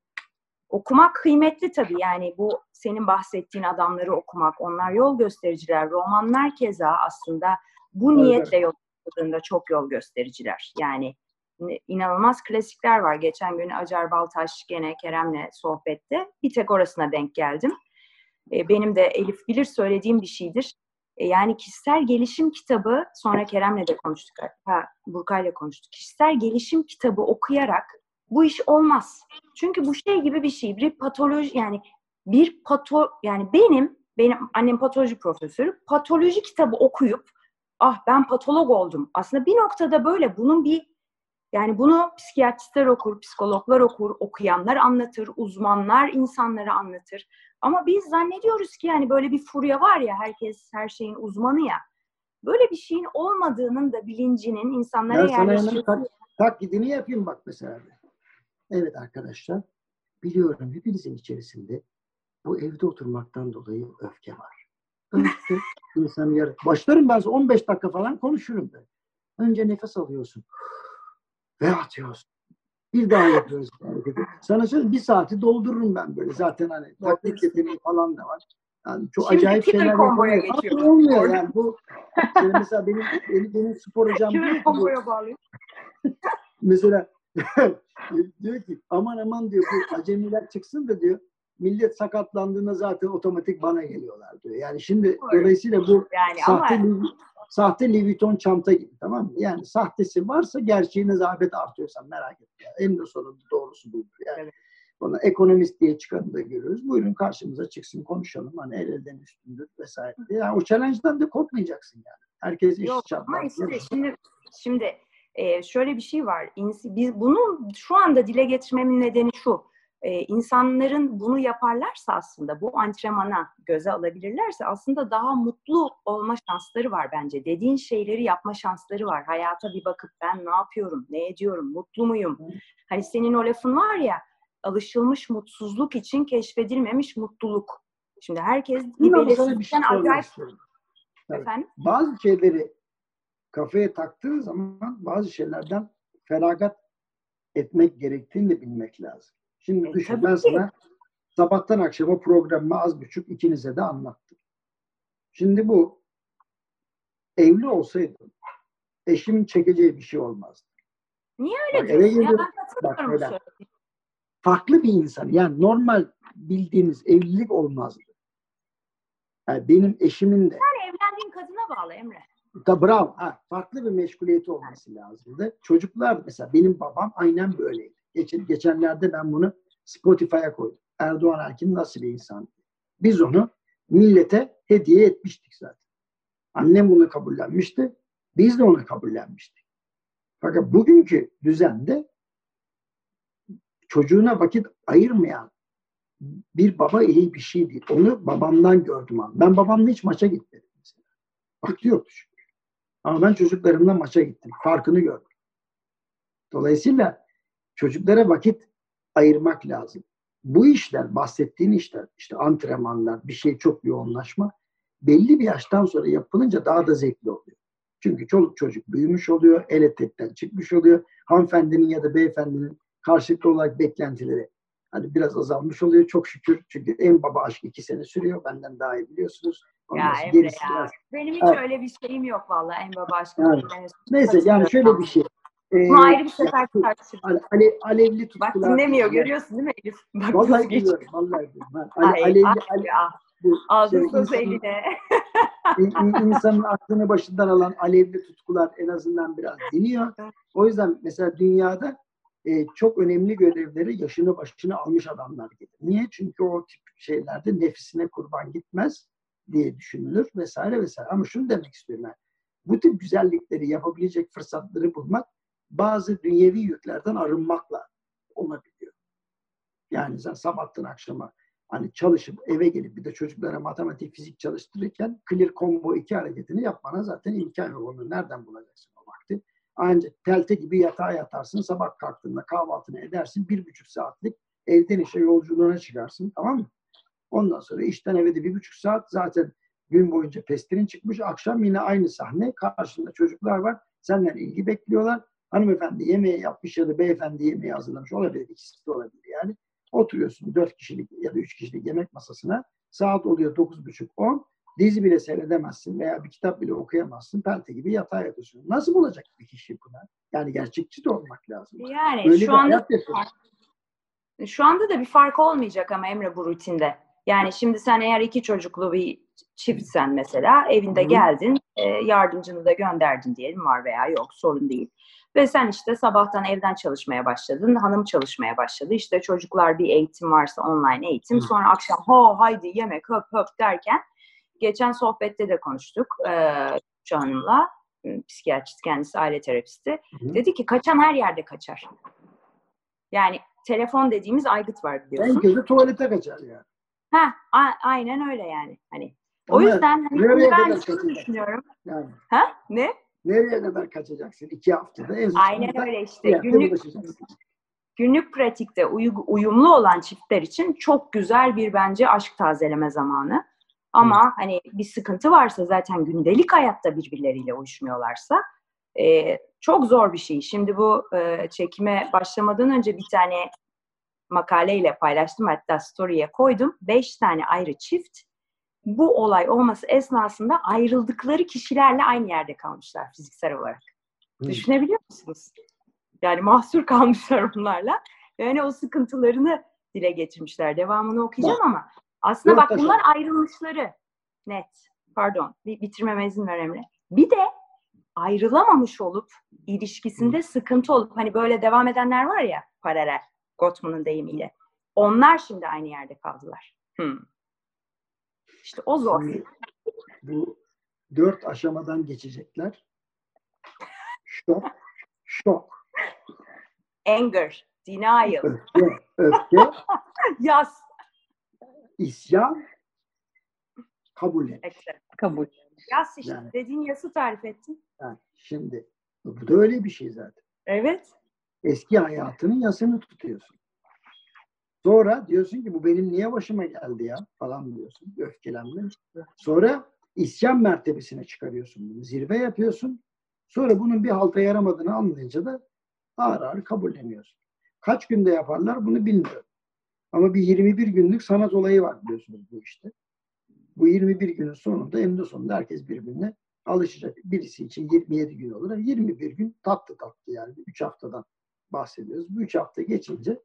Okumak kıymetli tabii yani bu senin bahsettiğin adamları okumak. Onlar yol göstericiler. Romanlar keza aslında bu Evet, niyetle yol gösterdiğinde çok yol göstericiler. Yani inanılmaz klasikler var. Geçen gün Acar Baltaş gene Kerem'le sohbette bir tek orasına denk geldim. E, benim de Elif bilir söylediğim bir şeydir. E, yani kişisel gelişim kitabı, sonra Kerem'le de konuştuk, ha, Burkay'la konuştuk. Kişisel gelişim kitabı okuyarak bu iş olmaz. Çünkü bu şey gibi bir şey, bir patoloji yani bir pato yani benim benim annem patoloji profesörü patoloji kitabı okuyup ah ben patolog oldum. Aslında bir noktada böyle bunun bir yani bunu psikiyatristler okur, psikologlar okur, okuyanlar anlatır, uzmanlar insanlara anlatır. Ama biz zannediyoruz ki yani böyle bir furya var ya herkes her şeyin uzmanı ya. Böyle bir şeyin olmadığının da bilincinin insanlara Ben sana hemen yerleşmesi. tak, taklidini yapayım bak mesela. Evet arkadaşlar. Biliyorum hepinizin içerisinde bu evde oturmaktan dolayı öfke var. Öfke insanı yarı. Başlarım ben 15 dakika falan konuşurum ben. Önce nefes alıyorsun. Ve atıyorsun. Bir daha yapıyoruz hareketi. Sana söyleyeyim bir saati doldururum ben böyle. Zaten hani taklit yeteneği falan da var. Yani çok Şimdi acayip şeyler komboya geçiyoruz. olmuyor Orada- yani bu. Şimdi mesela benim, benim, benim spor hocam diyor ki komboya bağlıyor? mesela diyor ki aman aman diyor bu acemiler çıksın da diyor millet sakatlandığında zaten otomatik bana geliyorlar diyor. Yani şimdi Doğru. dolayısıyla bu Yani sahte ama sahte Louis Vuitton çanta gibi tamam mı? Yani sahtesi varsa gerçeğine zahmet artıyorsan merak etme. En de sonunda doğrusu budur. Yani Evet. ekonomist diye çıkanı da görüyoruz. Buyurun karşımıza çıksın konuşalım. Hani el elden üstündür vesaire. Yani o challenge'dan da korkmayacaksın yani. Herkes eşit şartlar. ama işte şimdi şimdi e, şöyle bir şey var. Biz bunu şu anda dile getirmemin nedeni şu. E, insanların bunu yaparlarsa aslında bu antrenmana göze alabilirlerse aslında daha mutlu olma şansları var bence. Dediğin şeyleri yapma şansları var. Hayata bir bakıp ben ne yapıyorum, ne ediyorum, mutlu muyum? Hani senin o lafın var ya alışılmış mutsuzluk için keşfedilmemiş mutluluk. Şimdi herkes bir şey belirsizlikten sormak acayip efendim. bazı şeyleri kafaya taktığın zaman bazı şeylerden feragat etmek gerektiğini de bilmek lazım. Şimdi E, düşün ben sana sabahtan akşama programımı az buçuk ikinize de anlattım. Şimdi bu evli olsaydım eşimin çekeceği bir şey olmazdı. Niye öyle Bak, diyorsun? Ya ben Bak, söylediğine. Farklı bir insan yani normal bildiğiniz evlilik olmazdı. Yani benim eşimin de Evlendiğin kadına bağlı Emre. Da bravo. Ha, farklı bir meşguliyeti olması lazımdı. Çocuklar mesela benim babam aynen böyleydi. Geçen, geçenlerde ben bunu Spotify'a koydum. Erdoğan Erkin nasıl bir insan? Biz onu millete hediye etmiştik zaten. Annem bunu kabullenmişti. Biz de onu kabullenmiştik. Fakat bugünkü düzende çocuğuna vakit ayırmayan bir baba iyi bir şey değil. Onu babamdan gördüm abi. Ben babamla hiç maça gitmedim mesela. Vakti yoktu çünkü. Ama ben çocuklarımla maça gittim. Farkını gördüm. Dolayısıyla çocuklara vakit ayırmak lazım. Bu işler, bahsettiğin işler, işte antrenmanlar, bir şey çok yoğunlaşma belli bir yaştan sonra yapılınca daha da zevkli oluyor. Çünkü çoluk çocuk büyümüş oluyor, el etekten çıkmış oluyor. Hanımefendinin ya da beyefendinin karşılıklı olarak beklentileri hani biraz azalmış oluyor çok şükür. Çünkü en baba aşk iki sene sürüyor. Benden daha iyi biliyorsunuz. Ondan Ya Emre ya. biraz- Benim hiç Evet. öyle bir şeyim yok vallahi en baba aşkı. Ben Neyse yani şöyle bir şey. Ee, Bunu ayrı bir sefer tartışırız. ale- ale- alevli Bak tutkular. dinlemiyor Yani- görüyorsun değil mi Elif? Bak Vallahi biliyorum. Vallahi biliyorum. Ale- alevli, ay ale- ya. bu Aldın şey, sözü insanın- eline. İn- in- insanın aklını başından alan alevli tutkular en azından biraz diniyor. O yüzden mesela dünyada e, çok önemli görevleri yaşını başını almış adamlar gelir. Niye? Çünkü o tip şeylerde nefsine kurban gitmez diye düşünülür vesaire vesaire. Ama şunu demek istiyorum ben. Bu tip güzellikleri yapabilecek fırsatları bulmak bazı dünyevi yüklerden arınmakla olabiliyor. Yani sen sabahtan akşama hani çalışıp eve gelip bir de çocuklara matematik, fizik çalıştırırken clear combo iki hareketini yapmana zaten imkan yok. Onu nereden bulacaksın o vakti? Ancak telte gibi yatağa yatarsın. Sabah kalktığında kahvaltını edersin. Bir buçuk saatlik evden işe yolculuğuna çıkarsın. Tamam mı? Ondan sonra işten eve de bir buçuk saat zaten gün boyunca pestirin çıkmış. Akşam yine aynı sahne. Karşında çocuklar var. Senden ilgi bekliyorlar. Hanımefendi yemeği yapmış ya da beyefendi yemeği hazırlamış olabilir. İkisi de olabilir yani. Oturuyorsun dört kişilik ya da üç kişilik yemek masasına. Saat oluyor dokuz buçuk on. Dizi bile seyredemezsin veya bir kitap bile okuyamazsın. Pelte gibi yatağa yatıyorsun. Nasıl bulacak bir kişi buna? Yani gerçekçi de olmak lazım. Yani Öyle şu anda şu anda da bir fark olmayacak ama Emre bu rutinde. Yani şimdi sen eğer iki çocuklu bir çiftsen mesela evinde Hı. geldin yardımcını da gönderdin diyelim var veya yok sorun değil. Ve sen işte sabahtan evden çalışmaya başladın, hanım çalışmaya başladı. İşte çocuklar bir eğitim varsa online eğitim. Sonra akşam ho haydi yemek höp höp derken geçen sohbette de konuştuk e, Hanım'la. e, Psikiyatrist kendisi aile terapisti. Hı. Dedi ki kaçan her yerde kaçar. Yani telefon dediğimiz aygıt var En biliyorsun. kötü tuvalete kaçar yani. Ha, aynen öyle yani. Hani o Ama yüzden hani nereye ben kadar şunu düşünüyorum. Yani Ha? Ne? nereye kadar kaçacaksın? İki haftada. En Aynen öyle işte. Günlük günlük pratikte uyu- uyumlu olan çiftler için çok güzel bir bence aşk tazeleme zamanı. Ama hani bir sıkıntı varsa zaten gündelik hayatta birbirleriyle uyuşmuyorlarsa E, çok zor bir şey. Şimdi bu e, çekime başlamadan önce bir tane makaleyle paylaştım hatta story'e koydum. Beş tane ayrı çift bu olay olması esnasında ayrıldıkları kişilerle aynı yerde kalmışlar fiziksel olarak. Hmm. Düşünebiliyor musunuz? Yani mahsur kalmışlar bunlarla. Yani o sıkıntılarını dile getirmişler. Devamını okuyacağım ama aslında bak bunlar ayrılmışları. Net. Pardon. Bitirmeme izin ver Emre. Bir de ayrılamamış olup ilişkisinde sıkıntı olup hani böyle devam edenler var ya paralel Gottman'ın deyimiyle. Onlar şimdi aynı yerde kaldılar. Hmm. İşte o zor. Şimdi bu dört aşamadan geçecekler. Şok, şok. Anger, denial. Öfke, öfke. Yaz. İsyan, kabul et. Kabul. Yas işte. Yani, Dediğin yası tarif ettin. Yani şimdi bu da öyle bir şey zaten. Evet. Eski hayatının yasını tutuyorsun. Sonra diyorsun ki bu benim niye başıma geldi ya falan diyorsun. Öfkelenme. Sonra isyan mertebesine çıkarıyorsun bunu. Zirve yapıyorsun. Sonra bunun bir halta yaramadığını anlayınca da ağır ağır kabulleniyorsun. Kaç günde yaparlar bunu bilmiyorum. Ama bir 21 günlük sanat olayı var biliyorsunuz bu işte. Bu 21 günün sonunda eninde sonunda herkes birbirine alışacak. Birisi için 27 gün olur. 21 gün tatlı tatlı yani 3 haftadan bahsediyoruz. Bu 3 hafta geçince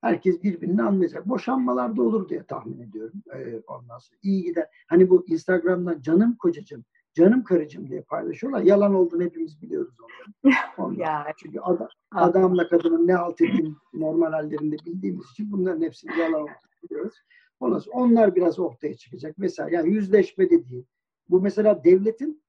herkes birbirini anlayacak. Boşanmalar da olur diye tahmin ediyorum. Ee, ondan sonra iyi gider. Hani bu Instagram'dan canım kocacığım, canım karıcığım diye paylaşıyorlar. Yalan olduğunu hepimiz biliyoruz onların. ya. Çünkü adam, adamla kadının ne halt ettiğini normal hallerinde bildiğimiz için bunların hepsini yalan olduğunu biliyoruz. Ondan sonra onlar biraz ortaya çıkacak. Mesela yani yüzleşme dediği. Bu mesela devletin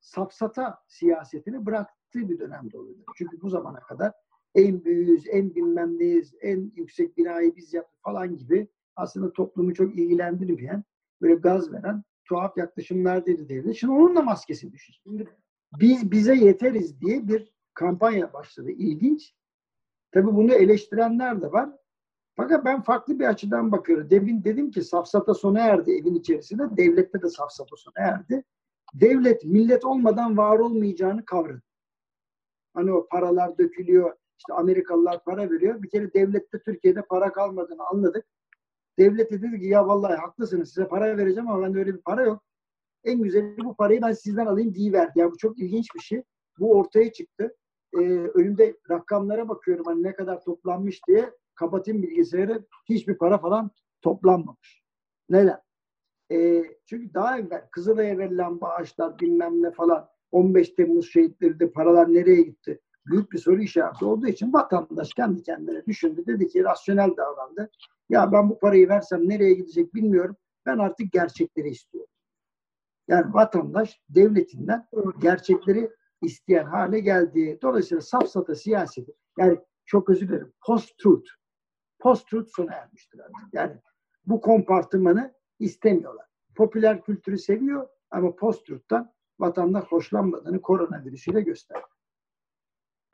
safsata siyasetini bıraktığı bir dönemde oluyor. Çünkü bu zamana kadar en büyüğüz, en bilmem neyiz, en yüksek binayı biz yaptık falan gibi aslında toplumu çok ilgilendirmeyen, böyle gaz veren tuhaf yaklaşımlar dedi devlet. Şimdi onun da maskesi düşecek. Şimdi biz bize yeteriz diye bir kampanya başladı. İlginç. Tabii bunu eleştirenler de var. Fakat ben farklı bir açıdan bakıyorum. Demin dedim ki safsata sona erdi evin içerisinde. Devlette de safsata sona erdi. Devlet millet olmadan var olmayacağını kavradı. Hani o paralar dökülüyor, işte Amerikalılar para veriyor. Bir kere devlette Türkiye'de para kalmadığını anladık. Devlet dedi ki ya vallahi haklısınız size para vereceğim ama bende öyle bir para yok. En güzeli bu parayı ben sizden alayım verdi. Ya bu çok ilginç bir şey. Bu ortaya çıktı. Ee, önümde rakamlara bakıyorum hani ne kadar toplanmış diye kapatayım bilgisayarı. Hiçbir para falan toplanmamış. Neden? Ee, çünkü daha evvel Kızılay'a verilen bağışlar bilmem ne falan 15 Temmuz şehitleri de paralar nereye gitti? Büyük bir soru işareti olduğu için vatandaş kendi kendine düşündü. Dedi ki rasyonel davrandı. Ya ben bu parayı versem nereye gidecek bilmiyorum. Ben artık gerçekleri istiyorum. Yani vatandaş devletinden gerçekleri isteyen hale geldi. Dolayısıyla safsata siyaseti yani çok özür dilerim post-truth post-truth sona ermiştir artık. Yani bu kompartımanı istemiyorlar. Popüler kültürü seviyor ama post-truth'tan vatandaş hoşlanmadığını koronavirüsüyle gösterdi.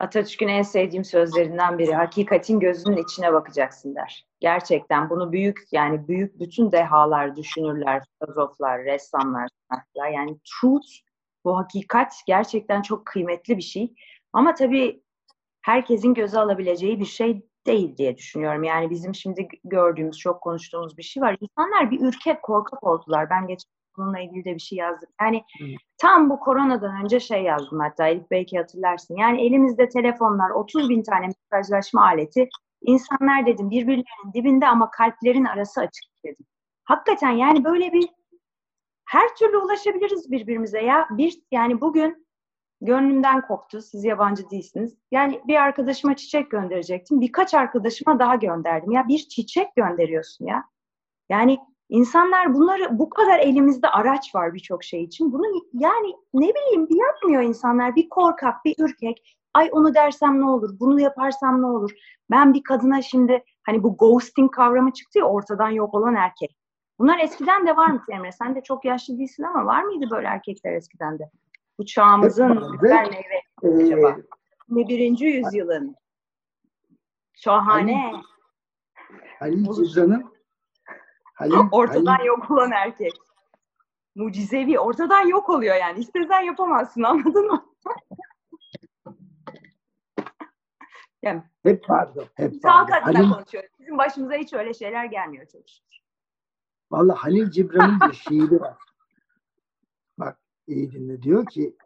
Atatürk'ün en sevdiğim sözlerinden biri hakikatin gözünün içine bakacaksın der. Gerçekten bunu büyük yani büyük bütün dehalar, düşünürler, filozoflar, ressamlar, sanatçılar yani truth bu hakikat gerçekten çok kıymetli bir şey. Ama tabii herkesin göze alabileceği bir şey değil diye düşünüyorum. Yani bizim şimdi gördüğümüz, çok konuştuğumuz bir şey var. İnsanlar bir ürkek, korkak oldular. Ben geçen bununla ilgili de bir şey yazdım. Yani Hı. tam bu koronadan önce şey yazdım hatta Elif belki hatırlarsın. Yani elimizde telefonlar 30 bin tane mesajlaşma aleti. İnsanlar dedim birbirlerinin dibinde ama kalplerin arası açık dedim. Hakikaten yani böyle bir her türlü ulaşabiliriz birbirimize ya. Bir yani bugün gönlümden koptu. Siz yabancı değilsiniz. Yani bir arkadaşıma çiçek gönderecektim. Birkaç arkadaşıma daha gönderdim. Ya bir çiçek gönderiyorsun ya. Yani İnsanlar bunları bu kadar elimizde araç var birçok şey için. Bunu yani ne bileyim bir yapmıyor insanlar. Bir korkak, bir ürkek. Ay onu dersem ne olur? Bunu yaparsam ne olur? Ben bir kadına şimdi hani bu ghosting kavramı çıktı ya ortadan yok olan erkek. Bunlar eskiden de var mı Emre? Sen de çok yaşlı değilsin ama var mıydı böyle erkekler eskiden de? Bu çağımızın güzel meyve ee, acaba. 21. yüzyılın. Şahane. Halil Cizan'ın Halim, ortadan Halim... yok olan erkek. Mucizevi. Ortadan yok oluyor yani. İstesen yapamazsın anladın mı? Mi? Hep vardı. Hep adına Halil, konuşuyoruz. Bizim başımıza hiç öyle şeyler gelmiyor çok şükür. vallahi Halil Cibran'ın bir şiiri var. Bak iyi dinle. Diyor ki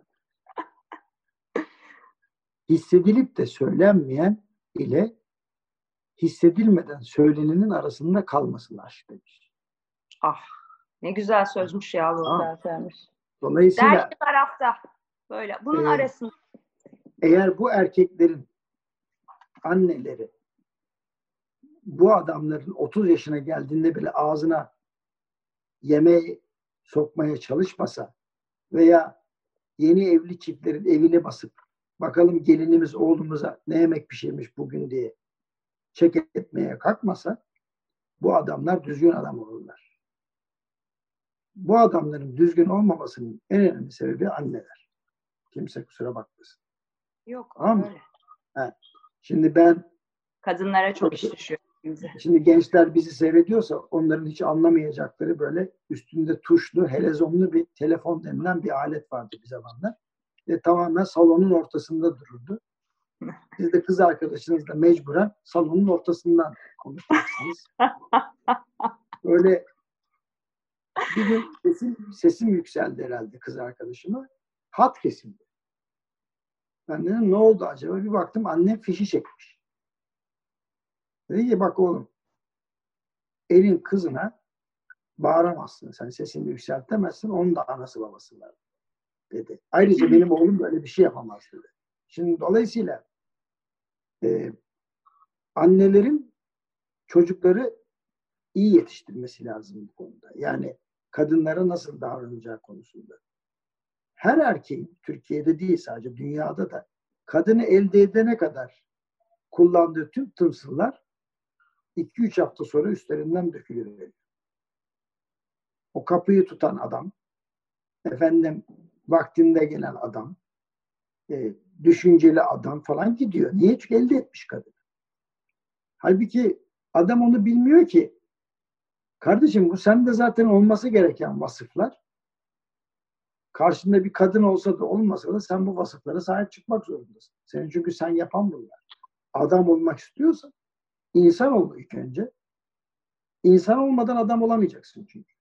hissedilip de söylenmeyen ile hissedilmeden söylenenin arasında kalmasın aşk demiş. Ah ne güzel sözmüş ya bu. Söylemiş. Dolayısıyla Dergi tarafta. Böyle. Bunun Ee, arasında. eğer bu erkeklerin anneleri bu adamların 30 yaşına geldiğinde bile ağzına yemeği sokmaya çalışmasa veya yeni evli çiftlerin evine basıp bakalım gelinimiz oğlumuza ne yemek pişirmiş bugün diye çek etmeye kalkmasa bu adamlar düzgün adam olurlar. Bu adamların düzgün olmamasının en önemli sebebi anneler. Kimse kusura bakmasın. Yok Tamam öyle. Şimdi ben Kadınlara çok iş düşüyor. Şimdi gençler bizi seyrediyorsa onların hiç anlamayacakları böyle üstünde tuşlu, helezonlu bir telefon denilen bir alet vardı bir zamanlar. Ve tamamen salonun ortasında dururdu. Siz de kız arkadaşınızla mecburen salonun ortasından konuşacaksınız. Böyle bir gün sesim, sesim yükseldi herhalde kız arkadaşıma. Hat kesildi. Ben dedim ne oldu acaba? Bir baktım annem fişi çekmiş. Dedi ki bak oğlum elin kızına bağıramazsın. Sen sesini yükseltemezsin. Onun da anası babası var. Dedi. Ayrıca benim oğlum böyle bir şey yapamaz dedi. Şimdi dolayısıyla e, annelerin çocukları iyi yetiştirmesi lazım bu konuda. Yani kadınlara nasıl davranacağı konusunda. Her erkeğin, Türkiye'de değil sadece dünyada da kadını elde edene kadar kullandığı tüm tımsıllar 2-3 hafta sonra üstlerinden dökülüyor. O kapıyı tutan adam, efendim vaktinde gelen adam, e, düşünceli adam falan gidiyor. Niye? Çünkü elde etmiş kadın. Halbuki adam onu bilmiyor ki. Kardeşim bu sende zaten olması gereken vasıflar. Karşında bir kadın olsa da olmasa da sen bu vasıflara sahip çıkmak zorundasın. Senin çünkü sen yapan bunlar. Adam olmak istiyorsan insan ol ilk önce. İnsan olmadan adam olamayacaksın çünkü.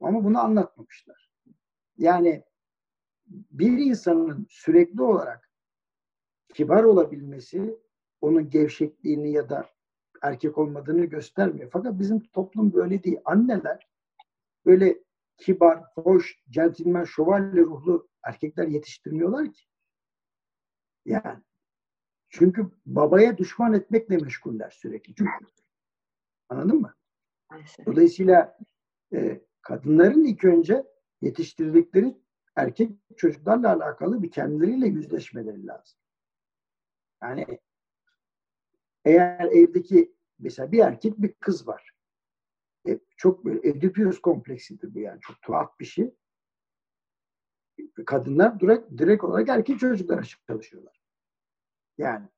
Ama bunu anlatmamışlar. Yani bir insanın sürekli olarak kibar olabilmesi onun gevşekliğini ya da erkek olmadığını göstermiyor. Fakat bizim toplum böyle değil. Anneler böyle kibar, hoş, centilmen, şövalye ruhlu erkekler yetiştirmiyorlar ki. Yani. Çünkü babaya düşman etmekle meşguller sürekli çünkü. Anladın mı? Dolayısıyla e, kadınların ilk önce yetiştirdikleri erkek çocuklarla alakalı bir kendileriyle yüzleşmeleri lazım. Yani eğer evdeki mesela bir erkek bir kız var. E, çok böyle Ödipus kompleksidir bu yani. Çok tuhaf bir şey. Kadınlar direkt, direkt olarak erkek çocuklara çalışıyorlar. Yani.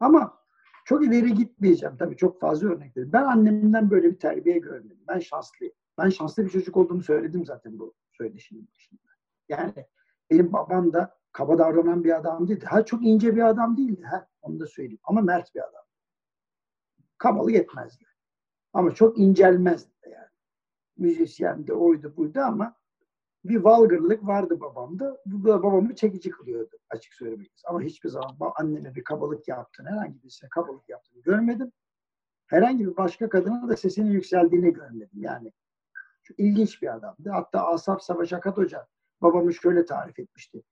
Ama çok ileri gitmeyeceğim. Tabii çok fazla örnekler. Ben annemden böyle bir terbiye görmedim. Ben şanslıyım. Ben şanslı bir çocuk olduğumu söyledim zaten bu söyleşimin başında. Yani benim babam da kaba davranan bir adam değildi. Ha çok ince bir adam değildi. Ha, onu da söyleyeyim. Ama mert bir adam. Kabalık etmezdi. Ama çok incelmezdi yani. Müzisyen de oydu buydu ama bir valgırlık vardı babamda. Bu da babamı çekici kılıyordu açık söylemek. Ama hiçbir zaman anneme bir kabalık yaptığını, herhangi birisine kabalık yaptığını görmedim. Herhangi bir başka kadına da sesinin yükseldiğini görmedim. Yani ilginç bir adamdı. Hatta Asaf Savaş Akat Hoca babamı şöyle tarif etmişti.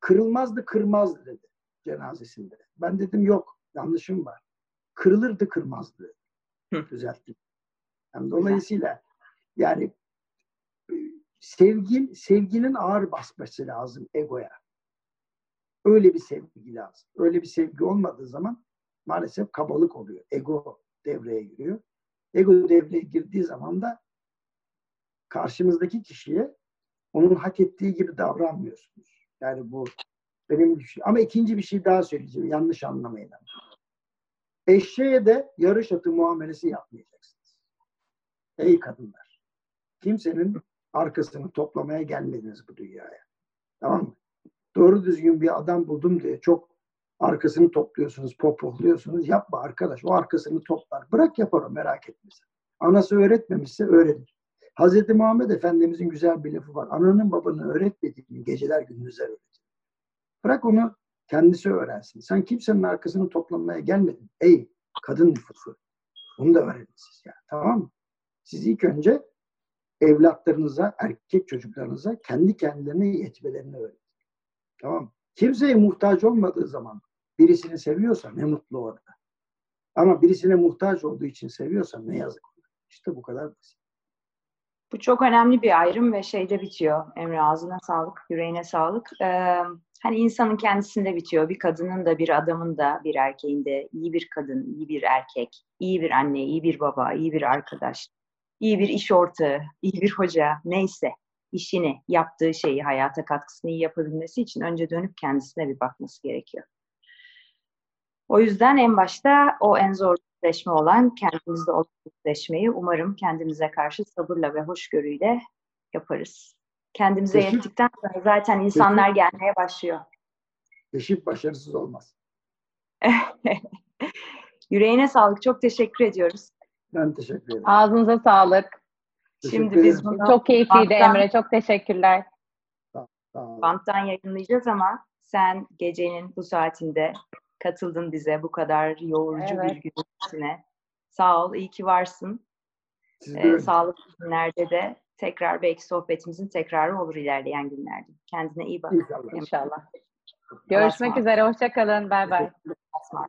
Kırılmazdı, kırmazdı dedi cenazesinde. Ben dedim yok, yanlışım var. Kırılırdı, kırmazdı. Hı. Düzelttim. Yani dolayısıyla yani sevgin, sevginin ağır basması lazım egoya. Öyle bir sevgi lazım. Öyle bir sevgi olmadığı zaman maalesef kabalık oluyor. Ego devreye giriyor. Ego devreye girdiği zaman da karşımızdaki kişiye onun hak ettiği gibi davranmıyorsunuz. Yani bu benim düşün. Ama ikinci bir şey daha söyleyeceğim. Yanlış anlamayın. ama. Eşeğe de yarış atı muamelesi yapmayacaksınız. Ey kadınlar. Kimsenin arkasını toplamaya gelmediniz bu dünyaya. Tamam mı? Doğru düzgün bir adam buldum diye çok Arkasını topluyorsunuz, popokluyorsunuz. Yapma arkadaş. O arkasını toplar. Bırak yapar o merak etmesin. Anası öğretmemişse öğrenir. Hazreti Muhammed Efendimizin güzel bir lafı var. Ananın babanın öğretmediğini geceler gündüzler öğretir. Bırak onu kendisi öğrensin. Sen kimsenin arkasını toplamaya gelmedin. Ey kadın nüfusu. Bunu da öğrenin siz ya. Tamam mı? Siz ilk önce evlatlarınıza, erkek çocuklarınıza kendi kendilerine yetmelerini öğretin. Tamam mı? Kimseye muhtaç olmadığı zaman birisini seviyorsa ne mutlu orada. Ama birisine muhtaç olduğu için seviyorsa ne yazık. İşte bu kadar basit. Bu çok önemli bir ayrım ve şeyde bitiyor. Emre ağzına sağlık, yüreğine sağlık. Ee, hani insanın kendisinde bitiyor. Bir kadının da, bir adamın da, bir erkeğin de iyi bir kadın, iyi bir erkek, iyi bir anne, iyi bir baba, iyi bir arkadaş, iyi bir iş ortağı, iyi bir hoca, neyse işini, yaptığı şeyi, hayata katkısını iyi yapabilmesi için önce dönüp kendisine bir bakması gerekiyor. O yüzden en başta o en zor yüzleşme olan kendimizde o yüzleşmeyi umarım kendimize karşı sabırla ve hoşgörüyle yaparız. Kendimize Keşif- yettikten sonra zaten insanlar gelmeye başlıyor. Keşif başarısız olmaz. Yüreğine sağlık. Çok teşekkür ediyoruz. Ben teşekkür ederim. Ağzınıza sağlık. Teşekkür Şimdi biz ederim. bunu Çok keyifliydi Banttan- Emre. Çok teşekkürler. Banttan yayınlayacağız ama sen gecenin bu saatinde katıldın bize bu kadar yoğurucu Evet. bir gün içine. Sağ ol, iyi ki varsın. Siz Ee, sağlıklı günlerde de tekrar belki sohbetimizin tekrarı olur ilerleyen günlerde. Kendine iyi bak. İnşallah. İnşallah. Görüşmek ısmarladık. üzere. Hoşçakalın. Bay bay. Asma.